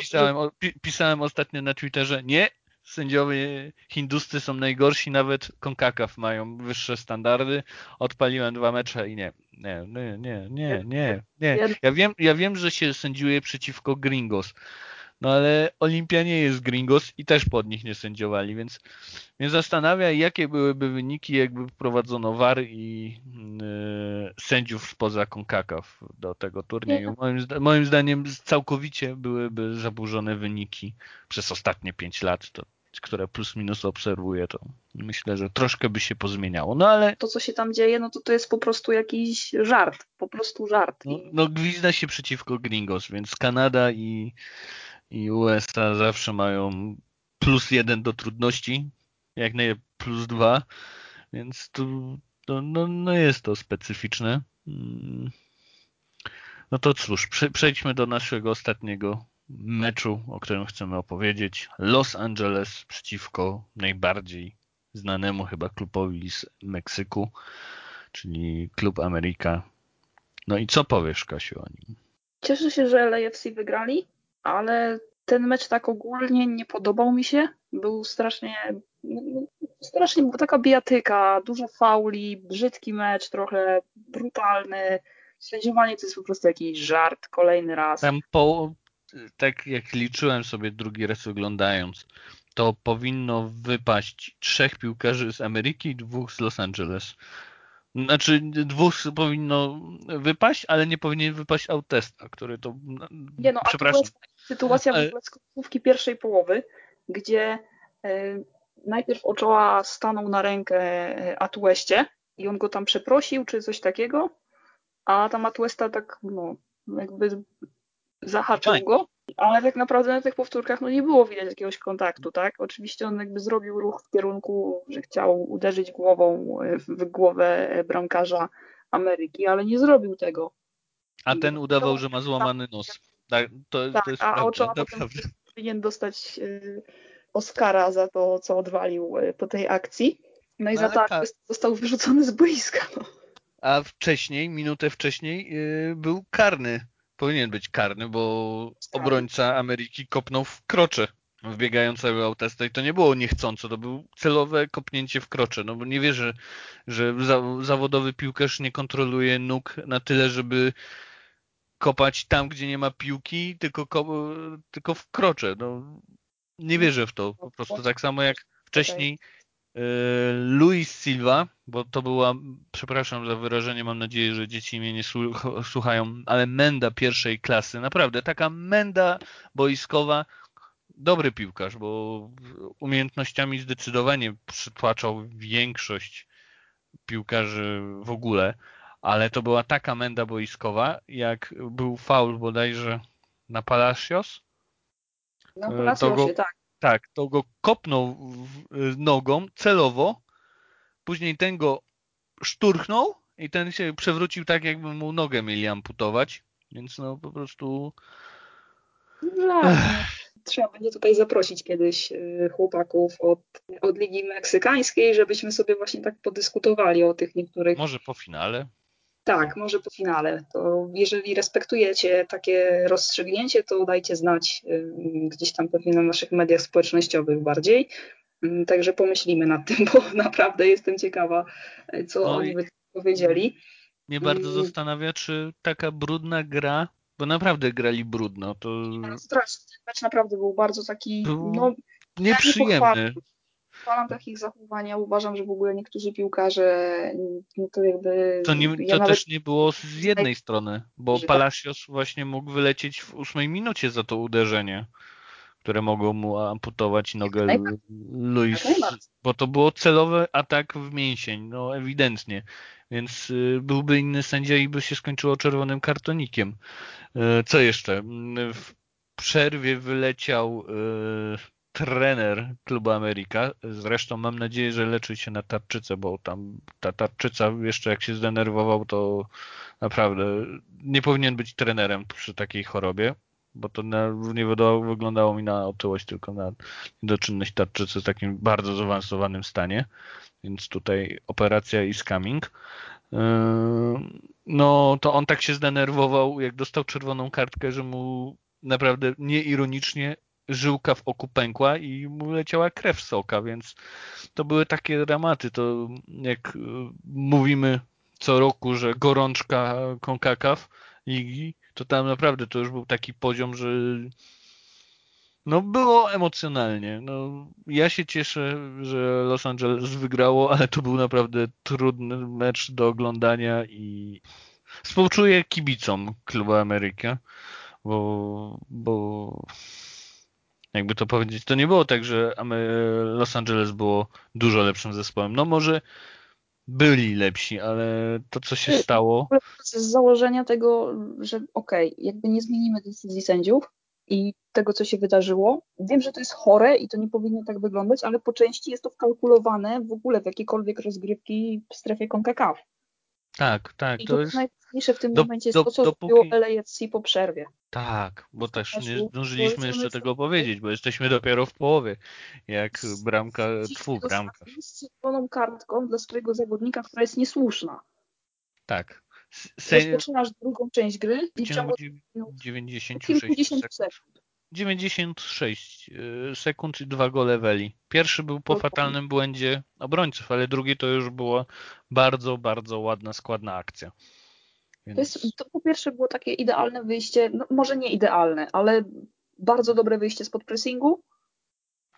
Pisałem, pisałem ostatnio na Twitterze, nie, sędziowie hinduscy są najgorsi, nawet CONCACAF mają wyższe standardy. Odpaliłem dwa mecze i nie, nie, nie, nie, nie, nie, nie. Ja wiem, ja wiem, że się sędziuje przeciwko gringos, no ale Olimpia nie jest Gringos i też pod nich nie sędziowali, więc mnie zastanawia, jakie byłyby wyniki, jakby wprowadzono VAR i yy, sędziów spoza CONCACAF do tego turnieju. Moim, moim zdaniem całkowicie byłyby zaburzone wyniki przez ostatnie 5 lat. To które plus minus obserwuję, to myślę, że troszkę by się pozmieniało. No ale. To, co się tam dzieje, no to to jest po prostu jakiś żart. Po prostu żart. No, no gwizda się przeciwko Gringos, więc Kanada i i USA zawsze mają plus jeden do trudności, jak nie plus dwa, więc tu no, no, no jest to specyficzne. Mm. No to cóż, przejdźmy do naszego ostatniego meczu, o którym chcemy opowiedzieć. Los Angeles przeciwko najbardziej znanemu chyba klubowi z Meksyku, czyli Klub Ameryka. No i co powiesz, Kasiu, o nim? Cieszę się, że LAFC wygrali, ale ten mecz tak ogólnie nie podobał mi się. Był strasznie, strasznie była taka bijatyka, dużo fauli, brzydki mecz, trochę brutalny. Sędziowanie to jest po prostu jakiś żart, kolejny raz. Tam po, tak jak liczyłem sobie drugi raz oglądając, to powinno wypaść trzech piłkarzy z Ameryki i dwóch z Los Angeles. Znaczy dwóch powinno wypaść, ale nie powinien wypaść Autesta, który to... Nie no, przepraszam. Sytuacja w ogóle z końcówki pierwszej połowy, gdzie e, najpierw Ochoa stanął na rękę e, Atueście i on go tam przeprosił, czy coś takiego, a tam Atuesta tak, no, jakby zahaczył go, ale tak naprawdę na tych powtórkach no nie było widać jakiegoś kontaktu, tak? Oczywiście on jakby zrobił ruch w kierunku, że chciał uderzyć głową w głowę bramkarza Ameryki, ale nie zrobił tego. A ten udawał, że ma złamany nos. Tak, to, tak, to jest a prawda, powinien dostać y, Oscara za to, co odwalił y, po tej akcji. No i no za to tak. został wyrzucony z boiska. No. A wcześniej, minutę wcześniej yy, był karny powinien być karny, bo obrońca Ameryki kopnął w krocze wbiegającego autesta i to nie było niechcąco, to było celowe kopnięcie w krocze, no bo nie wierzę, że zawodowy piłkarz nie kontroluje nóg na tyle, żeby kopać tam, gdzie nie ma piłki, tylko, tylko w krocze. No, nie wierzę w to. Po prostu tak samo jak wcześniej E, Luis Silva, bo to była, przepraszam za wyrażenie, mam nadzieję, że dzieci mnie nie słuchają, ale menda pierwszej klasy, naprawdę, taka menda boiskowa, dobry piłkarz, bo umiejętnościami zdecydowanie przytłaczał większość piłkarzy w ogóle, ale to była taka menda boiskowa, jak był faul bodajże na Palacios. Na Palaciosie, tak tak, to go kopnął nogą celowo, później ten go szturchnął i ten się przewrócił tak, jakby mu nogę mieli amputować, więc no po prostu... Trzeba będzie tutaj zaprosić kiedyś y, chłopaków od, od Ligi Meksykańskiej, żebyśmy sobie właśnie tak podyskutowali o tych niektórych... Może po finale? Tak, może po finale. To jeżeli respektujecie takie rozstrzygnięcie, to dajcie znać gdzieś tam pewnie na naszych mediach społecznościowych bardziej. Także pomyślimy nad tym, (laughs) bo naprawdę jestem ciekawa, co no oni by powiedzieli. Mnie bardzo zastanawia, czy taka brudna gra, bo naprawdę grali brudno. To... Strasznie. Ten mecz naprawdę był bardzo taki. Był no, nieprzyjemny chwalam takich zachowań. Ja uważam, że w ogóle niektórzy piłkarze no to jakby. To, nie, ja to nawet... też nie było z jednej strony, bo tak. Palacios właśnie mógł wylecieć w ósmej minucie za to uderzenie, które mogło mu amputować nogę Luis, bo to było celowy atak w mięsień, no ewidentnie. Więc y, byłby inny sędzia i by się skończyło czerwonym kartonikiem. Y, co jeszcze? W przerwie wyleciał y, trener klubu Ameryka. Zresztą mam nadzieję, że leczy się na tarczycę, bo tam ta tarczyca jeszcze jak się zdenerwował, to naprawdę nie powinien być trenerem przy takiej chorobie, bo to nie wyglądało mi na otyłość, tylko na niedoczynność tarczycy w takim bardzo zaawansowanym stanie. Więc tutaj operacja is coming. Yy, no to on tak się zdenerwował, jak dostał czerwoną kartkę, że mu naprawdę nieironicznie żyłka w oku pękła i mu leciała krew z oka, więc to były takie dramaty. To jak y, mówimy co roku, że gorączka CONCACAF ligi, to tam naprawdę to już był taki poziom, że no było emocjonalnie. No, ja się cieszę, że Los Angeles wygrało, ale to był naprawdę trudny mecz do oglądania i współczuję kibicom klubu Ameryka, bo, bo jakby to powiedzieć, to nie było tak, że Los Angeles było dużo lepszym zespołem. No może byli lepsi, ale to, co się stało. Z założenia tego, że okej, okay, jakby nie zmienimy decyzji sędziów i tego, co się wydarzyło. Wiem, że to jest chore i to nie powinno tak wyglądać, ale po części jest to wkalkulowane w ogóle w jakiekolwiek rozgrywki w strefie CONCACAF. Tak, tak. I to, jest najważniejsze w tym do, momencie jest do, to, co dopóki... było LAFC po przerwie. Tak, bo też nie zdążyliśmy jeszcze tego powiedzieć, bo jesteśmy dopiero w połowie, jak bramka, tfu, bramka. Z czerwoną kartką dla swojego zawodnika, która jest niesłuszna. Tak. Se... Rozpoczynasz drugą część gry w ciągu 96 sekund. 96 y, sekund i dwa gole Weli. Pierwszy był po fatalnym błędzie obrońców, ale drugi to już była bardzo, bardzo ładna, składna akcja. Więc... To, jest, to po pierwsze było takie idealne wyjście, no może nie idealne, ale bardzo dobre wyjście spod pressingu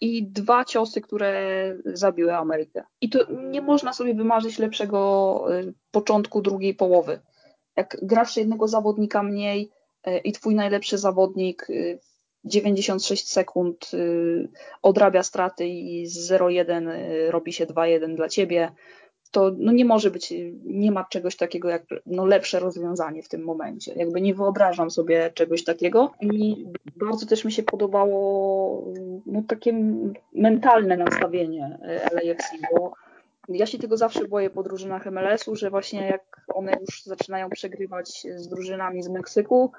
i dwa ciosy, które zabiły Amerykę. I to nie można sobie wymarzyć lepszego y, początku drugiej połowy. Jak grasz jednego zawodnika mniej y, i twój najlepszy zawodnik 96 y, sekund odrabia straty i z 0-1 robi się 2-1 dla ciebie, to no nie może być, nie ma czegoś takiego jak no lepsze rozwiązanie w tym momencie. Jakby nie wyobrażam sobie czegoś takiego i bardzo też mi się podobało no, takie mentalne nastawienie LAFC, bo ja się tego zawsze boję po drużynach MLS-u, że właśnie jak one już zaczynają przegrywać z drużynami z Meksyku,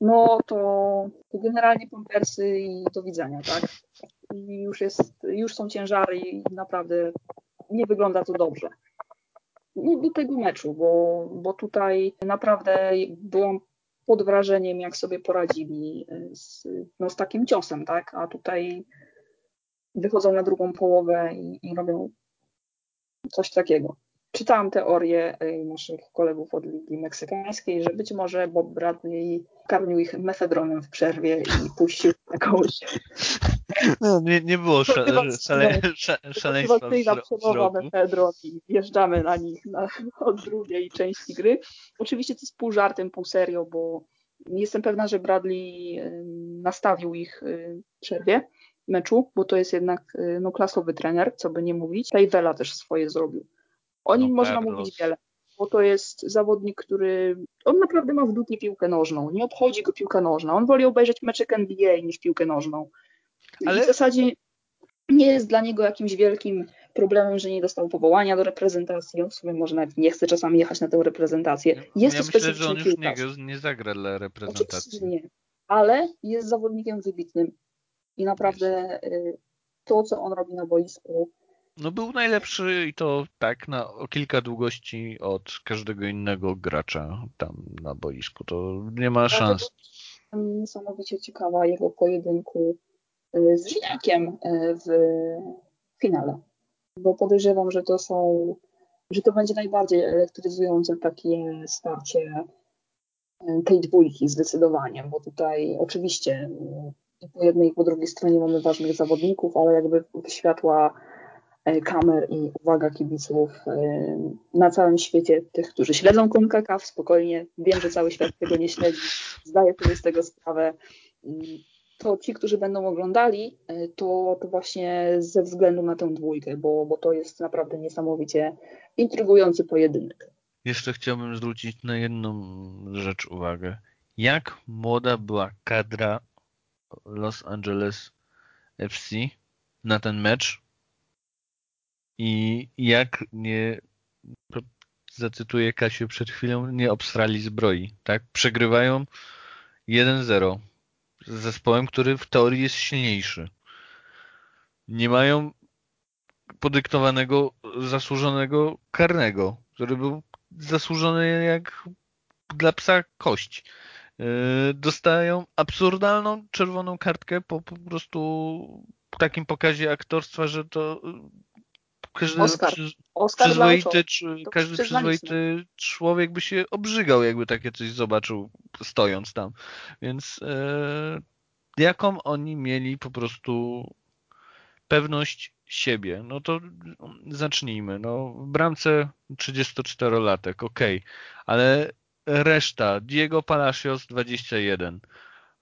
no to, generalnie pampersy i do widzenia, tak? I już, jest, już są ciężary i naprawdę nie wygląda to dobrze no, do tego meczu, bo, bo tutaj naprawdę byłam pod wrażeniem, jak sobie poradzili z, no, z takim ciosem, tak? A tutaj wychodzą na drugą połowę i, i robią coś takiego. Czytałam teorię e, naszych kolegów od Ligi Meksykańskiej, że być może Bob Bradley karmił ich mefedronem w przerwie i puścił (laughs) na kogoś. No, nie, nie było szale, szale, szaleństwa przemowa mefedron i wjeżdżamy na nich na, od drugiej części gry. Oczywiście to jest pół żartem, pół serio, bo jestem pewna, że Bradley nastawił ich w przerwie meczu, bo to jest jednak no, klasowy trener, co by nie mówić. Vela też swoje zrobił. O nim no, można mówić wiele, bo to jest zawodnik, który on naprawdę ma w dupie piłkę nożną. Nie obchodzi go piłka nożna. On woli obejrzeć meczek NBA niż piłkę nożną. Ale... w zasadzie nie jest dla niego jakimś wielkim problemem, że nie dostał powołania do reprezentacji. On w sumie może nawet nie chce czasami jechać na tę reprezentację. Jest ja to myślę, że on już nie, nie zagra dla reprezentacji. Oczywiście nie. Ale jest zawodnikiem wybitnym i naprawdę y, to, co on robi na boisku, no był najlepszy i to tak na kilka długości od każdego innego gracza tam na boisku. To nie ma szans. Niesamowicie ciekawa jego pojedynku y, z Żyniakiem y, w finale. Bo podejrzewam, że to są, że to będzie najbardziej elektryzujące takie starcie tej dwójki zdecydowanie, bo tutaj oczywiście po jednej i po drugiej stronie mamy ważnych zawodników, ale jakby światła E, kamer i uwaga kibiców e, na całym świecie, tych, którzy śledzą CONCACAF, spokojnie, wiem, że cały świat tego nie śledzi, zdaję sobie z tego sprawę, to ci, którzy będą oglądali, e, to, to właśnie ze względu na tę dwójkę, bo, bo to jest naprawdę niesamowicie intrygujący pojedynek. Jeszcze chciałbym zwrócić na jedną rzecz uwagę. Jak młoda była kadra Los Angeles FC na ten mecz, i jak nie, zacytuję Kasię przed chwilą, nie obstrali zbroi, tak? Przegrywają 1-0 z zespołem, który w teorii jest silniejszy. Nie mają podyktowanego, zasłużonego karnego, który był zasłużony jak dla psa kość. Yy, dostają absurdalną czerwoną kartkę po, po prostu takim pokazie aktorstwa, że to każdy Oscar. Przy, Oscar przyzwoity, każdy przyzwoity człowiek by się obrzygał, jakby takie coś zobaczył stojąc tam. Więc e, jaką oni mieli po prostu pewność siebie? No to zacznijmy. No, w bramce 34-latek, ok, ale reszta, Diego Palacios 21,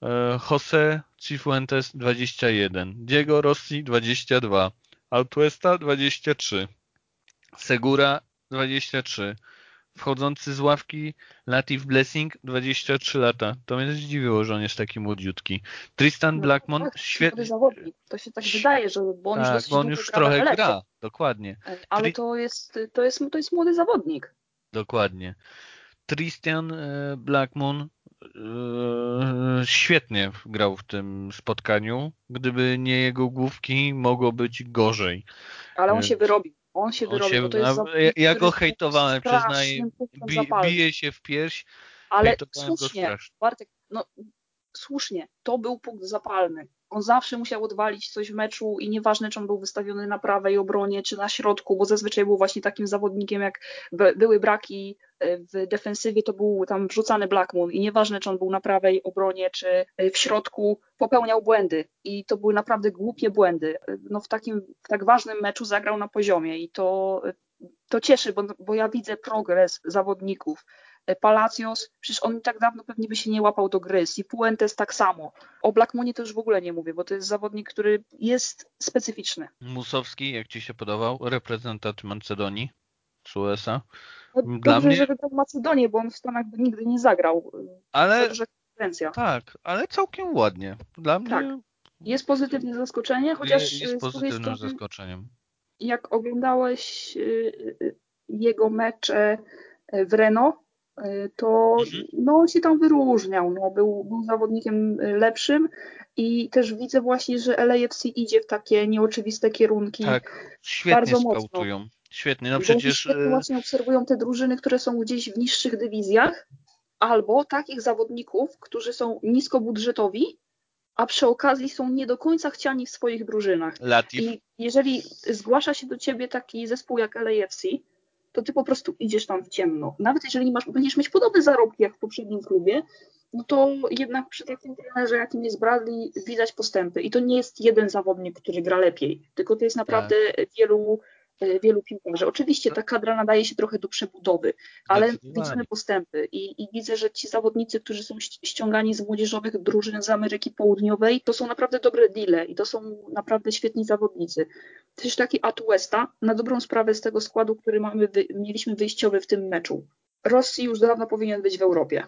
e, Jose Cifuentes 21, Diego Rossi 22, Altuesta 23, Segura 23, wchodzący z ławki Latif Blessing 23 lata. To mnie zdziwiło, że on jest taki młodziutki. Tristan no, Blackmon tak, świetny. To się tak wydaje, że bo on tak, już, bo on już trochę gra, dokładnie. Ale to jest, to, jest, to jest młody zawodnik. Dokładnie. Tristan e, Blackmoon e, świetnie grał w tym spotkaniu. Gdyby nie jego główki, mogło być gorzej. Ale on się wyrobił. On się wyrobił. Się, no, ja, ja go hejtowałem, przyznaję. Bi, bije się w pierś. Ale słusznie, Bartek, no słusznie, to był punkt zapalny. On zawsze musiał odwalić coś w meczu i nieważne, czy on był wystawiony na prawej obronie, czy na środku, bo zazwyczaj był właśnie takim zawodnikiem, jak były braki e, w defensywie, to był tam wrzucany Blackmoon i nieważne, czy on był na prawej obronie, czy e, w środku, popełniał błędy i to były naprawdę głupie błędy. E, no w takim, w tak ważnym meczu zagrał na poziomie i to to cieszy, bo, bo ja widzę progres zawodników. E, Palacios, przecież on tak dawno pewnie by się nie łapał do gry. Sifuentes tak samo. O Blackmonie to już w ogóle nie mówię, bo to jest zawodnik, który jest specyficzny. Musowski, jak Ci się podobał? Reprezentant Macedonii z USA. No, Dla dobrze, mnie... że wybrał Macedonię, bo on w Stanach by nigdy nie zagrał. Ale... Tak, ale całkiem ładnie. Dla tak. mnie... Jest pozytywne zaskoczenie, chociaż jest pozytywnym strony, zaskoczeniem. Jak oglądałeś y, jego mecze w Renault, to mhm. no, on się tam wyróżniał. No, był, był zawodnikiem lepszym i też widzę właśnie, że LAFC idzie w takie nieoczywiste kierunki. Tak, świetnie bardzo skautują. Mocno. Świetnie, no przecież... Świetnie właśnie obserwują te drużyny, które są gdzieś w niższych dywizjach, albo takich zawodników, którzy są niskobudżetowi, a przy okazji są nie do końca chciani w swoich drużynach. Latif. I jeżeli zgłasza się do ciebie taki zespół jak LAFC, to ty po prostu idziesz tam w ciemno. Nawet jeżeli masz, będziesz mieć podobne zarobki jak w poprzednim klubie, no to jednak przy takim trenerze, jakim jest Bradley, widać postępy. I to nie jest jeden zawodnik, który gra lepiej, tylko to jest naprawdę tak. wielu wielu piłkarzy. Oczywiście ta kadra nadaje się trochę do przebudowy, ale widzimy postępy i, i, widzę, że ci zawodnicy, którzy są ściągani z młodzieżowych drużyn z Ameryki Południowej, to są naprawdę dobre deale i to są naprawdę świetni zawodnicy. Też taki Atuesta, na dobrą sprawę z tego składu, który mamy, mieliśmy wyjściowy w tym meczu. Rosji już dawno powinien być w Europie.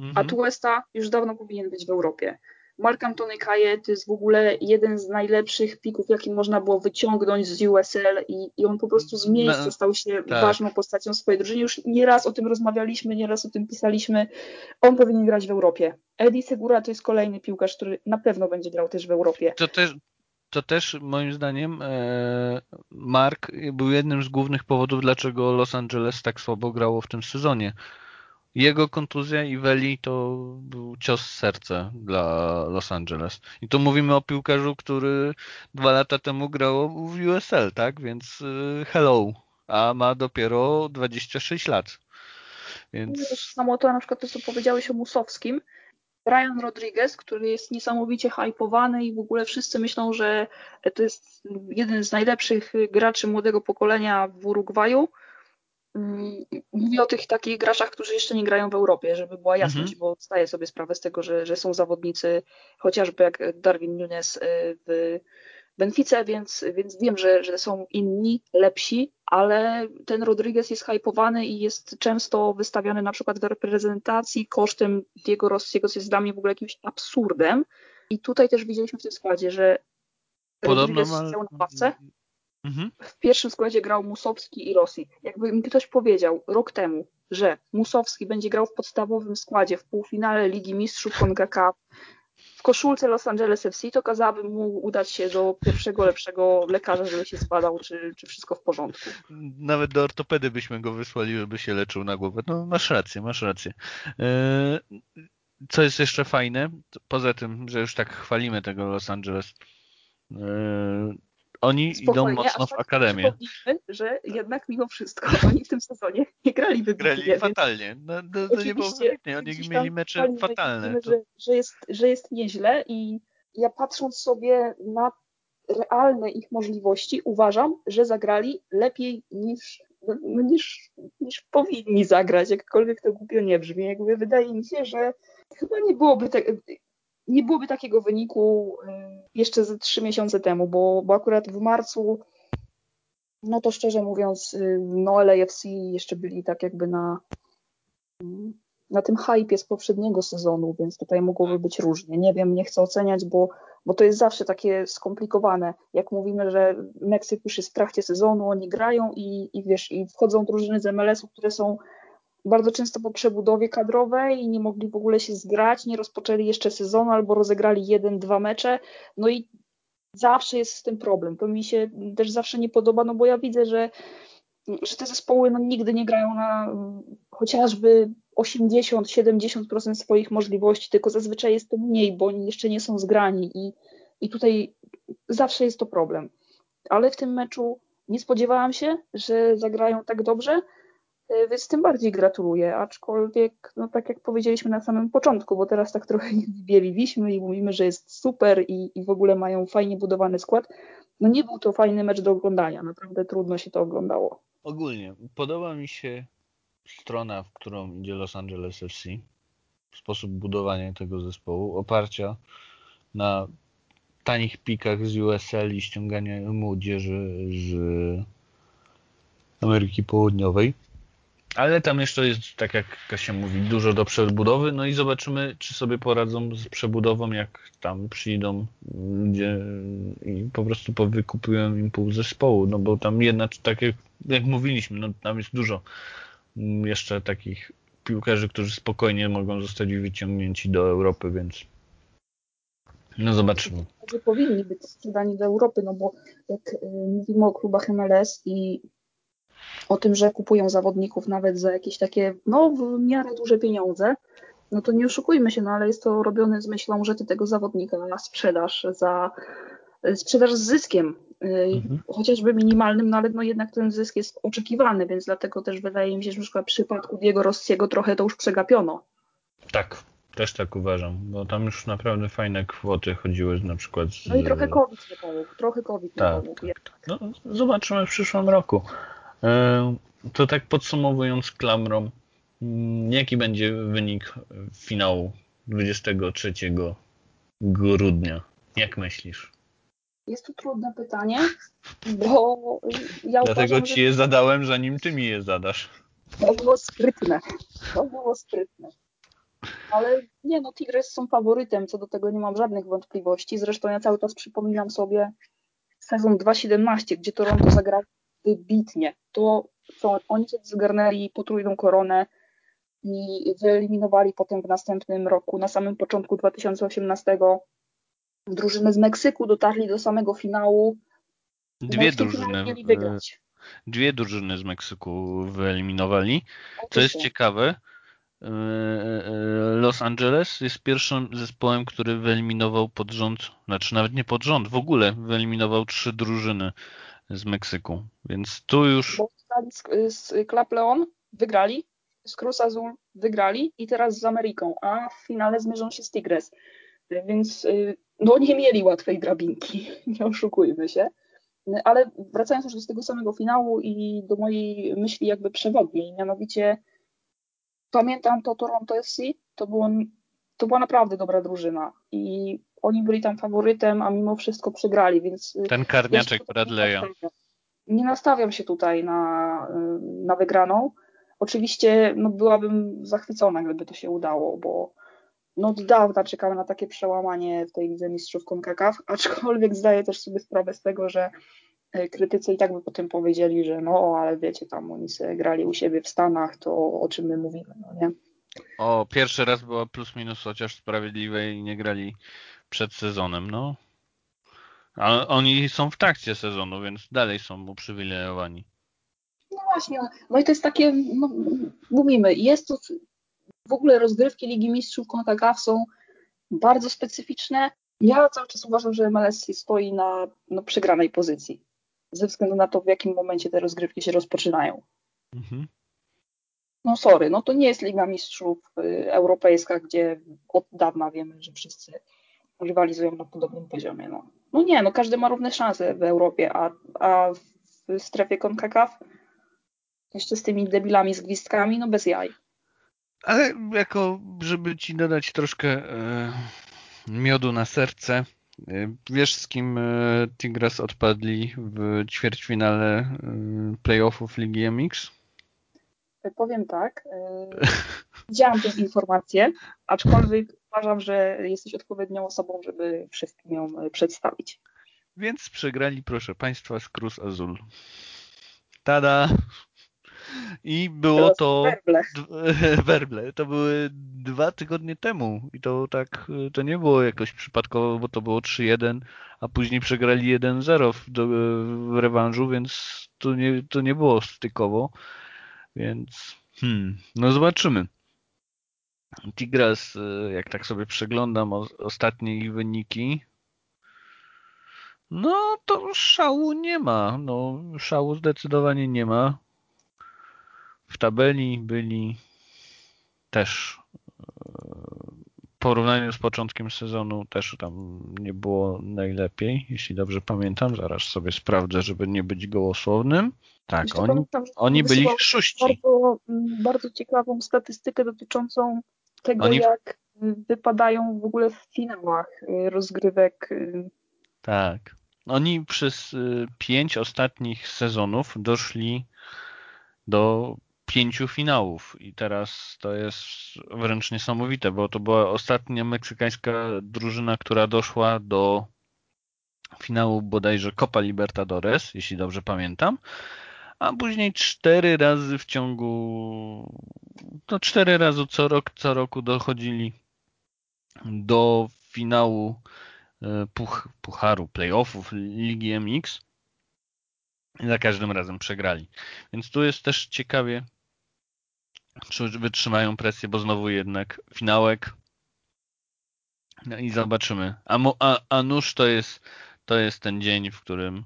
Mhm. Atuesta już dawno powinien być w Europie. Mark Antony Kaje to jest w ogóle jeden z najlepszych pików, jaki można było wyciągnąć z USL i, i on po prostu z miejsca no, stał się tak. ważną postacią swojej drużyny. Już nieraz o tym rozmawialiśmy, nieraz o tym pisaliśmy. On powinien grać w Europie. Eddie Segura to jest kolejny piłkarz, który na pewno będzie grał też w Europie. To też, to też moim zdaniem e, Mark był jednym z głównych powodów, dlaczego Los Angeles tak słabo grało w tym sezonie jego kontuzja i Weli to był cios w serce dla Los Angeles. I tu mówimy o piłkarzu, który dwa lata temu grał w USL, tak? Więc y, hello. A ma dopiero 26 lat. Więc... Samo to na przykład to, co powiedziałeś o Musowskim. Ryan Rodriguez, który jest niesamowicie hypowany i w ogóle wszyscy myślą, że to jest jeden z najlepszych graczy młodego pokolenia w Urugwaju mówię o tych takich graczach, którzy jeszcze nie grają w Europie, żeby była jasność, mhm. bo zdaję sobie sprawę z tego, że, że są zawodnicy, chociażby jak Darwin Nunes y, w Benfice, więc, więc wiem, że, że są inni, lepsi, ale ten Rodriguez jest hypowany i jest często wystawiany na przykład w reprezentacji kosztem Diego Rossiego, co jest dla mnie w ogóle jakimś absurdem. I tutaj też widzieliśmy w tym składzie, że Podobno Rodriguez ma... na ławce, Mhm. W pierwszym składzie grał Musowski i Rosji. Jakby mi ktoś powiedział rok temu, że Musowski będzie grał w podstawowym składzie w półfinale Ligi Mistrzów CONCACAF w koszulce Los Angeles FC, to kazałabym mu udać się do pierwszego lepszego lekarza, żeby się zbadał, czy, czy wszystko w porządku. Nawet do ortopedy byśmy go wysłali, żeby się leczył na głowę. No masz rację, masz rację. E, co jest jeszcze fajne, poza tym, że już tak chwalimy tego Los Angeles, e, oni Spokojnie, idą mocno w tak akademię. że jednak mimo wszystko oni w tym sezonie (laughs) nie grali wybitnie. Grali fatalnie. No, no, to nie było wybitnie. Oni mieli mecze fatalne. Widzimy, że, że, jest, że jest nieźle i ja patrząc sobie na realne ich możliwości, uważam, że zagrali lepiej niż, no, niż, niż powinni zagrać, jakkolwiek to głupio nie brzmi. Jakby wydaje mi się, że chyba nie byłoby tak, nie byłoby takiego wyniku y, jeszcze ze trzy miesiące temu, bo, bo akurat w marcu, no to szczerze mówiąc, y, no LAFC jeszcze byli tak jakby na, na tym hypie z poprzedniego sezonu, więc tutaj mogłoby być różnie. Nie wiem, nie chcę oceniać, bo, bo to jest zawsze takie skomplikowane. Jak mówimy, że Meksyk już jest w trakcie sezonu, oni grają i, i wiesz, i wchodzą drużyny z MLS-u, które są bardzo często po przebudowie kadrowej nie mogli w ogóle się zgrać, nie rozpoczęli jeszcze sezonu albo rozegrali jeden, dwa mecze. No i zawsze jest z tym problem. To mi się też zawsze nie podoba, no bo ja widzę, że, że te zespoły no, nigdy nie grają na chociażby 80-70% swoich możliwości, tylko zazwyczaj jest to mniej, bo oni jeszcze nie są zgrani i, i tutaj zawsze jest to problem. Ale w tym meczu nie spodziewałam się, że zagrają tak dobrze, więc tym bardziej gratuluję, aczkolwiek, no tak jak powiedzieliśmy na samym początku, bo teraz tak trochę (laughs) bieliliśmy i mówimy, że jest super i, i w ogóle mają fajnie budowany skład, no nie był to fajny mecz do oglądania, naprawdę trudno się to oglądało. Ogólnie, podoba mi się strona, w którą idzie Los Angeles FC, sposób budowania tego zespołu, oparcia na tanich pikach z USL i ściągania młodzieży z Ameryki Południowej. Ale tam jeszcze jest, tak jak Kasia mówi, dużo do przebudowy, no i zobaczymy, czy sobie poradzą z przebudową, jak tam przyjdą ludzie i po prostu powykupują im pół zespołu, no bo tam jednak, tak jak, jak mówiliśmy, no tam jest dużo Mm, jeszcze takich piłkarzy, którzy spokojnie mogą zostać wyciągnięci do Europy, więc no zobaczymy. Powinni być sprzedani do Europy, no bo jak y, mówimy o klubach MLS i o tym, że kupują zawodników nawet za jakieś takie, no w miarę duże pieniądze, no to nie oszukujmy się, no ale jest to robione z myślą, że ty tego zawodnika sprzedasz za sprzedaż z zyskiem, mhm. chociażby minimalnym, no ale no jednak ten zysk jest oczekiwany, więc dlatego też wydaje mi się, że na przykład w przypadku Diego Rossiego trochę to już przegapiono. Tak, też tak uważam, bo tam już naprawdę fajne kwoty chodziły na przykład z... No i trochę COVID nie pomógł, trochę COVID tak, nie pomógł. Tak. No, zobaczymy w przyszłym roku. E, to tak podsumowując klamrą, mm, jaki będzie wynik finału 23 grudnia? Jak myślisz? Jest to trudne pytanie, bo ja Dlatego uważam, ci je zadałem, zanim ty mi je zadasz. To było sprytne. To było sprytne. Ale nie, no Tigres są faworytem, co do tego nie mam żadnych wątpliwości. Zresztą ja cały czas przypominam sobie sezon 2.17, gdzie Toronto zagrał wybitnie. To, co oni sobie zgarnęli potrójną koronę i wyeliminowali potem w następnym roku, na samym początku 2018 drużyny z Meksyku dotarli do samego finału. Dwie drużyny. Dwie drużyny z Meksyku wyeliminowali. Co jest ciekawe, e, e, Los Angeles jest pierwszym zespołem, który wyeliminował pod rząd, znaczy nawet nie pod rząd, w ogóle wyeliminował trzy drużyny z Meksyku. Więc tu już. Z, z Club Leon wygrali, z Cruz Azul wygrali i teraz z Ameryką, a w finale zmierzą się z Tigres. Więc y, no nie mieli łatwej drabinki, (laughs) nie oszukujmy się. Ale wracając już do tego samego finału i do mojej myśli jakby przewodniej, mianowicie pamiętam to Toronto FC, to, było, to była naprawdę dobra drużyna i oni byli tam faworytem, a mimo wszystko przegrali, więc... Ten karniaczek Bradley'a. Nie nastawiam się tutaj na, na wygraną. Oczywiście no, byłabym zachwycona, gdyby to się udało, bo no od dawna czekamy na takie przełamanie w tej Lidze Mistrzów CONCACAF, (laughs) aczkolwiek zdaję też sobie sprawę z tego, że e, krytycy i tak by potem powiedzieli, że no, ale wiecie, tam oni sobie grali u siebie w Stanach, to o czym my mówimy, no nie? O, pierwszy raz była plus minus chociaż sprawiedliwe i nie grali przed sezonem, no. Ale oni są w trakcie sezonu, więc dalej są uprzywilejowani. No właśnie, no i to jest takie, no, mówimy, jest to w ogóle rozgrywki Ligi Mistrzów CONCACAF są bardzo specyficzne. Ja cały czas uważam, że MLS stoi na no, przegranej pozycji ze względu na to, w jakim momencie te rozgrywki się rozpoczynają. Mhm. No sorry, no to nie jest Liga Mistrzów y, Europejska, gdzie od dawna wiemy, że wszyscy rywalizują na podobnym poziomie. No, no nie, no każdy ma równe szanse w Europie, a, a w strefie CONCACAF jeszcze z tymi debilami z gwizdkami, no bez jaj. Ale jako, żeby ci dodać troszkę e, miodu na serce, e, wiesz z kim e, Tigres odpadli w ćwierćfinale e, playoffów Ligi MX? powiem tak. E, (laughs) widziałam tę informację, aczkolwiek uważam, że jesteś odpowiednią osobą, żeby wszystkim ją przedstawić. Więc przegrali, proszę Państwa, z Cruz Azul. Tada! I było to. Werble. (laughs) werble. To były dwa tygodnie temu. I to tak, to nie było jakoś przypadkowo, bo to było 3-1, a później przegrali 1-0 w, w rewanżu, więc to nie, to nie było stykowo. Więc hmm, no zobaczymy. Tigras, jak tak sobie przeglądam ostatnie ich wyniki, no to szału nie ma. No, szału zdecydowanie nie ma. W tabeli byli też w porównaniu z początkiem sezonu też tam nie było najlepiej, jeśli dobrze pamiętam. Zaraz sobie sprawdzę, żeby nie być gołosłownym. Tak, oni, pamiętam, oni byli szóści. Bardzo, mm, bardzo ciekawą statystykę dotyczącą tego, oni... jak wypadają w ogóle w finałach y, rozgrywek. Y. Tak. Oni przez y, pięć ostatnich sezonów doszli do pięciu finałów i teraz to jest wręcz niesamowite, bo to była ostatnia meksykańska drużyna, która doszła do finału bodajże Copa Libertadores, jeśli dobrze pamiętam, a później cztery razy w ciągu, to cztery razy co rok, co roku dochodzili do finału e, puch, pucharu, playoffów Ligi MX za każdym razem przegrali. Więc tu jest też ciekawie czy wytrzymają presję, bo znowu jednak finałek. No i zobaczymy. A, a, a nóż to jest, to jest ten dzień, w którym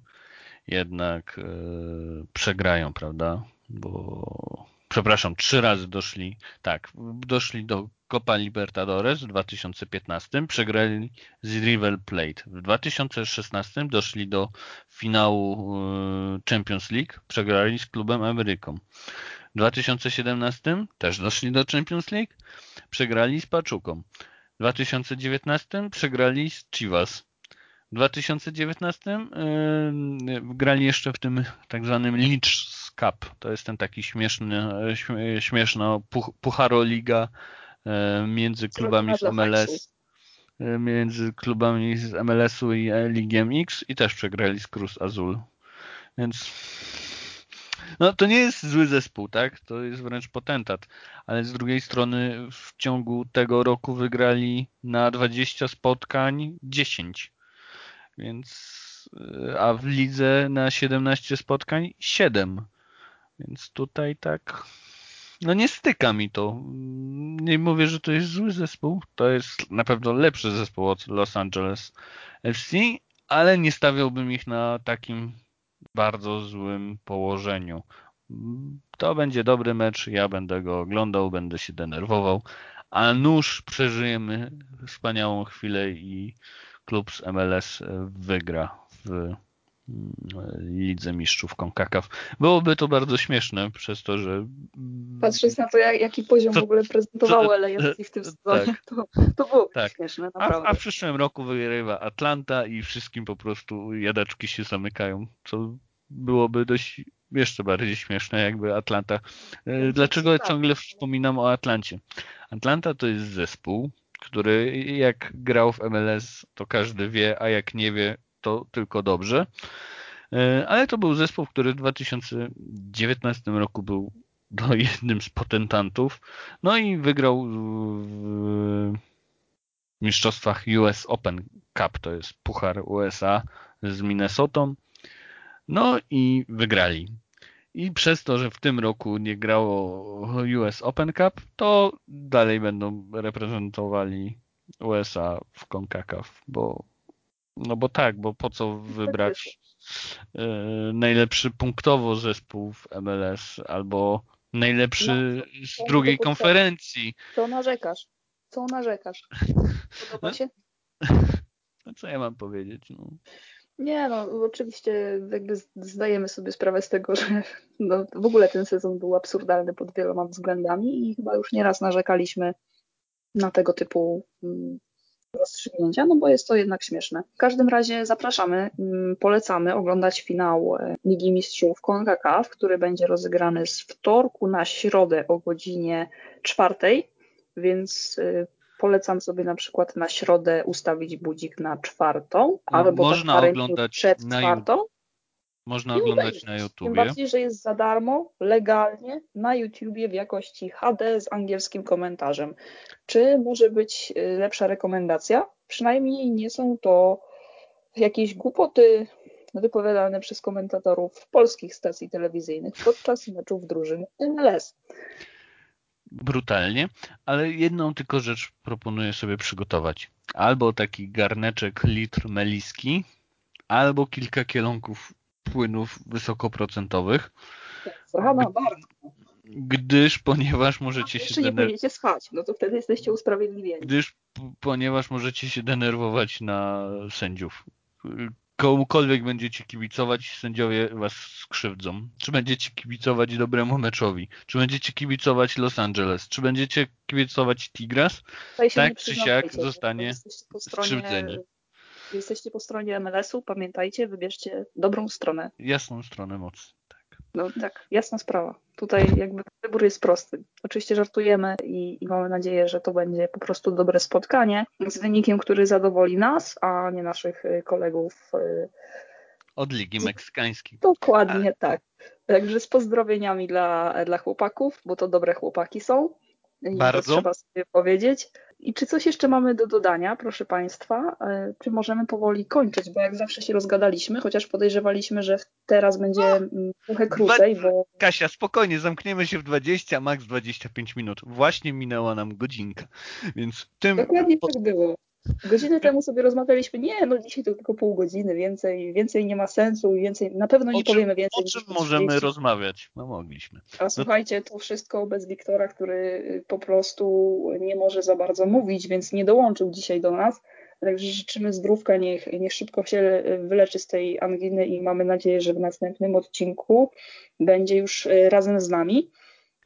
jednak yy, przegrają, prawda? Bo przepraszam, trzy razy doszli, tak, doszli do Copa Libertadores w 2015, przegrali z River Plate. W 2016 doszli do finału e, Champions League, przegrali z klubem Ameryką. W 2017 też doszli do Champions League, przegrali z Paczuką. W 2019 przegrali z Chivas. W 2019 yy, grali jeszcze w tym tak zwanym Leeds Cup. To jest ten taki śmieszny, śmieszna puch, pucharoliga yy, między klubami z MLS yy, między klubami z MLS-u i Ligi MX i też przegrali z Cruz Azul. Więc no to nie jest zły zespół, tak? To jest wręcz potentat. Ale z drugiej strony w ciągu tego roku wygrali na 20 spotkań 10. Więc y, a w lidze na 17 spotkań 7. Więc tutaj tak no nie styka mi to. Nie mówię, że to jest zły zespół. To jest na pewno lepszy zespół od Los Angeles FC, ale nie stawiałbym ich na takim bardzo złym położeniu. To będzie dobry mecz, ja będę go oglądał, będę się denerwował, a nóż przeżyjemy wspaniałą chwilę i klub z MLS wygra w Lidze Mistrzów CONCACAF. Byłoby to bardzo śmieszne przez to, że... Patrząc na to, jak, jaki poziom to, w ogóle prezentowało LAFC w tym (laughs) sezonie, tak. to, to było tak. śmieszne, naprawdę. A, a, w przyszłym roku wygrywa Atlanta i wszystkim po prostu jadaczki się zamykają, co byłoby dość jeszcze bardziej śmieszne, jakby Atlanta. E, dlaczego tak. ciągle wspominam o Atlancie? Atlanta to jest zespół, który jak grał w MLS, to każdy wie, a jak nie wie, to tylko dobrze. E, ale to był zespół, który w 2019 roku był do (laughs) jednym z potentantów. No i wygrał w mistrzostwach US Open Cup, to jest puchar USA z Minnesotą. No i wygrali. I przez to, że w tym roku nie grało US Open Cup, to dalej będą reprezentowali USA w CONCACAF, bo no bo tak, bo po co wybrać e, najlepszy punktowo zespół w MLS albo najlepszy no, z drugiej konferencji. Co narzekasz? Co narzekasz? (laughs) Podoba się? (laughs) No co ja mam powiedzieć? No. Nie, no oczywiście jakby zdajemy sobie sprawę z tego, (laughs) że no, w ogóle ten sezon był absurdalny pod wieloma względami i chyba już nieraz narzekaliśmy na tego typu mm, rozstrzygnięcia, no bo jest to jednak śmieszne. W każdym razie zapraszamy, mm, polecamy oglądać finał e, Ligi Mistrzów CONCACAF, który będzie rozegrany z wtorku na środę o godzinie czwartej, więc e, polecam sobie na przykład na środę ustawić budzik na czwartą, no, albo można tak oglądać przed na czwartą. Można oglądać na YouTube. Tym bardziej, że jest za darmo, legalnie, na YouTubie w jakości HD z angielskim komentarzem. Czy może być y, lepsza rekomendacja? Przynajmniej nie są to jakieś głupoty wypowiadane przez komentatorów polskich stacji telewizyjnych podczas meczów drużyn MLS. Brutalnie, ale jedną tylko rzecz proponuję sobie przygotować. Albo taki garneczek litr meliski, albo kilka kielonków płynów wysokoprocentowych. Rana bardzo. Gdyż, ponieważ możecie się denerwować. nie będziecie spać, no to wtedy jesteście usprawiedliwieni. Gdyż, ponieważ możecie się denerwować na sędziów. Komukolwiek będziecie kibicować, sędziowie was skrzywdzą. Czy będziecie kibicować dobremu meczowi? Czy będziecie kibicować Los Angeles? Czy będziecie kibicować Tigras? Tak czy siak zostanie skrzywdzenie jesteście po stronie MLS-u, pamiętajcie, wybierzcie dobrą stronę. Jasną stronę mocy. No tak, jasna sprawa. Tutaj jakby wybór jest prosty. Oczywiście żartujemy i, i, mamy nadzieję, że to będzie po prostu dobre spotkanie z wynikiem, który zadowoli nas, a nie naszych y, kolegów. Y, Od Ligi Meksykańskiej. Dokładnie Ale... tak. Także z pozdrowieniami dla, dla chłopaków, bo to dobre chłopaki są. I Bardzo. trzeba sobie powiedzieć. I czy coś jeszcze mamy do dodania, proszę Państwa? E, czy możemy powoli kończyć? Bo jak zawsze się rozgadaliśmy, chociaż podejrzewaliśmy, że teraz będzie mm, trochę krócej, bo... Kasia, spokojnie, zamkniemy się w 20, max 25 minut. Właśnie minęła nam godzinka, więc tym... Dokładnie tak było. Godzinę temu sobie rozmawialiśmy, nie, no dzisiaj to tylko pół godziny, więcej, więcej nie ma sensu, więcej, na pewno nie czym, powiemy więcej. O czym możemy rozmawiać? No mogliśmy. A no słuchajcie, to wszystko bez Wiktora, który po prostu nie może za bardzo mówić, więc nie dołączył dzisiaj do nas. Także życzymy zdrówka, niech, niech szybko się wyleczy z tej anginy i mamy nadzieję, że w następnym odcinku będzie już razem z nami.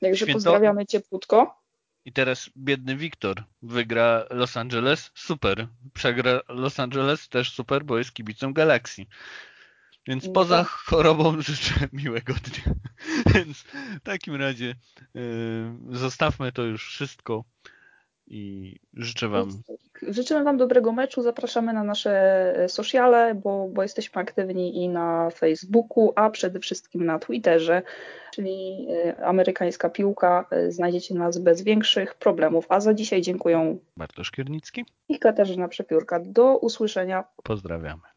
Także Święto... pozdrawiamy ciepłutko. I teraz biedny Wiktor wygra Los Angeles, super. Przegra Los Angeles, też super, bo jest kibicem Galaxii. Więc no poza tak. chorobą (laughs) życzę miłego dnia. (laughs) Więc w takim razie yy, zostawmy to już wszystko i życzę Wam. Życzymy Wam dobrego meczu. Zapraszamy na nasze e, sociale, bo, bo jesteśmy aktywni i na Facebooku, a przede wszystkim na Twitterze, czyli e, amerykańska piłka. E, znajdziecie nas bez większych problemów. A za dzisiaj dziękuję Bartosz Kiernicki i Katarzyna Przepiórka. Do usłyszenia. Pozdrawiamy.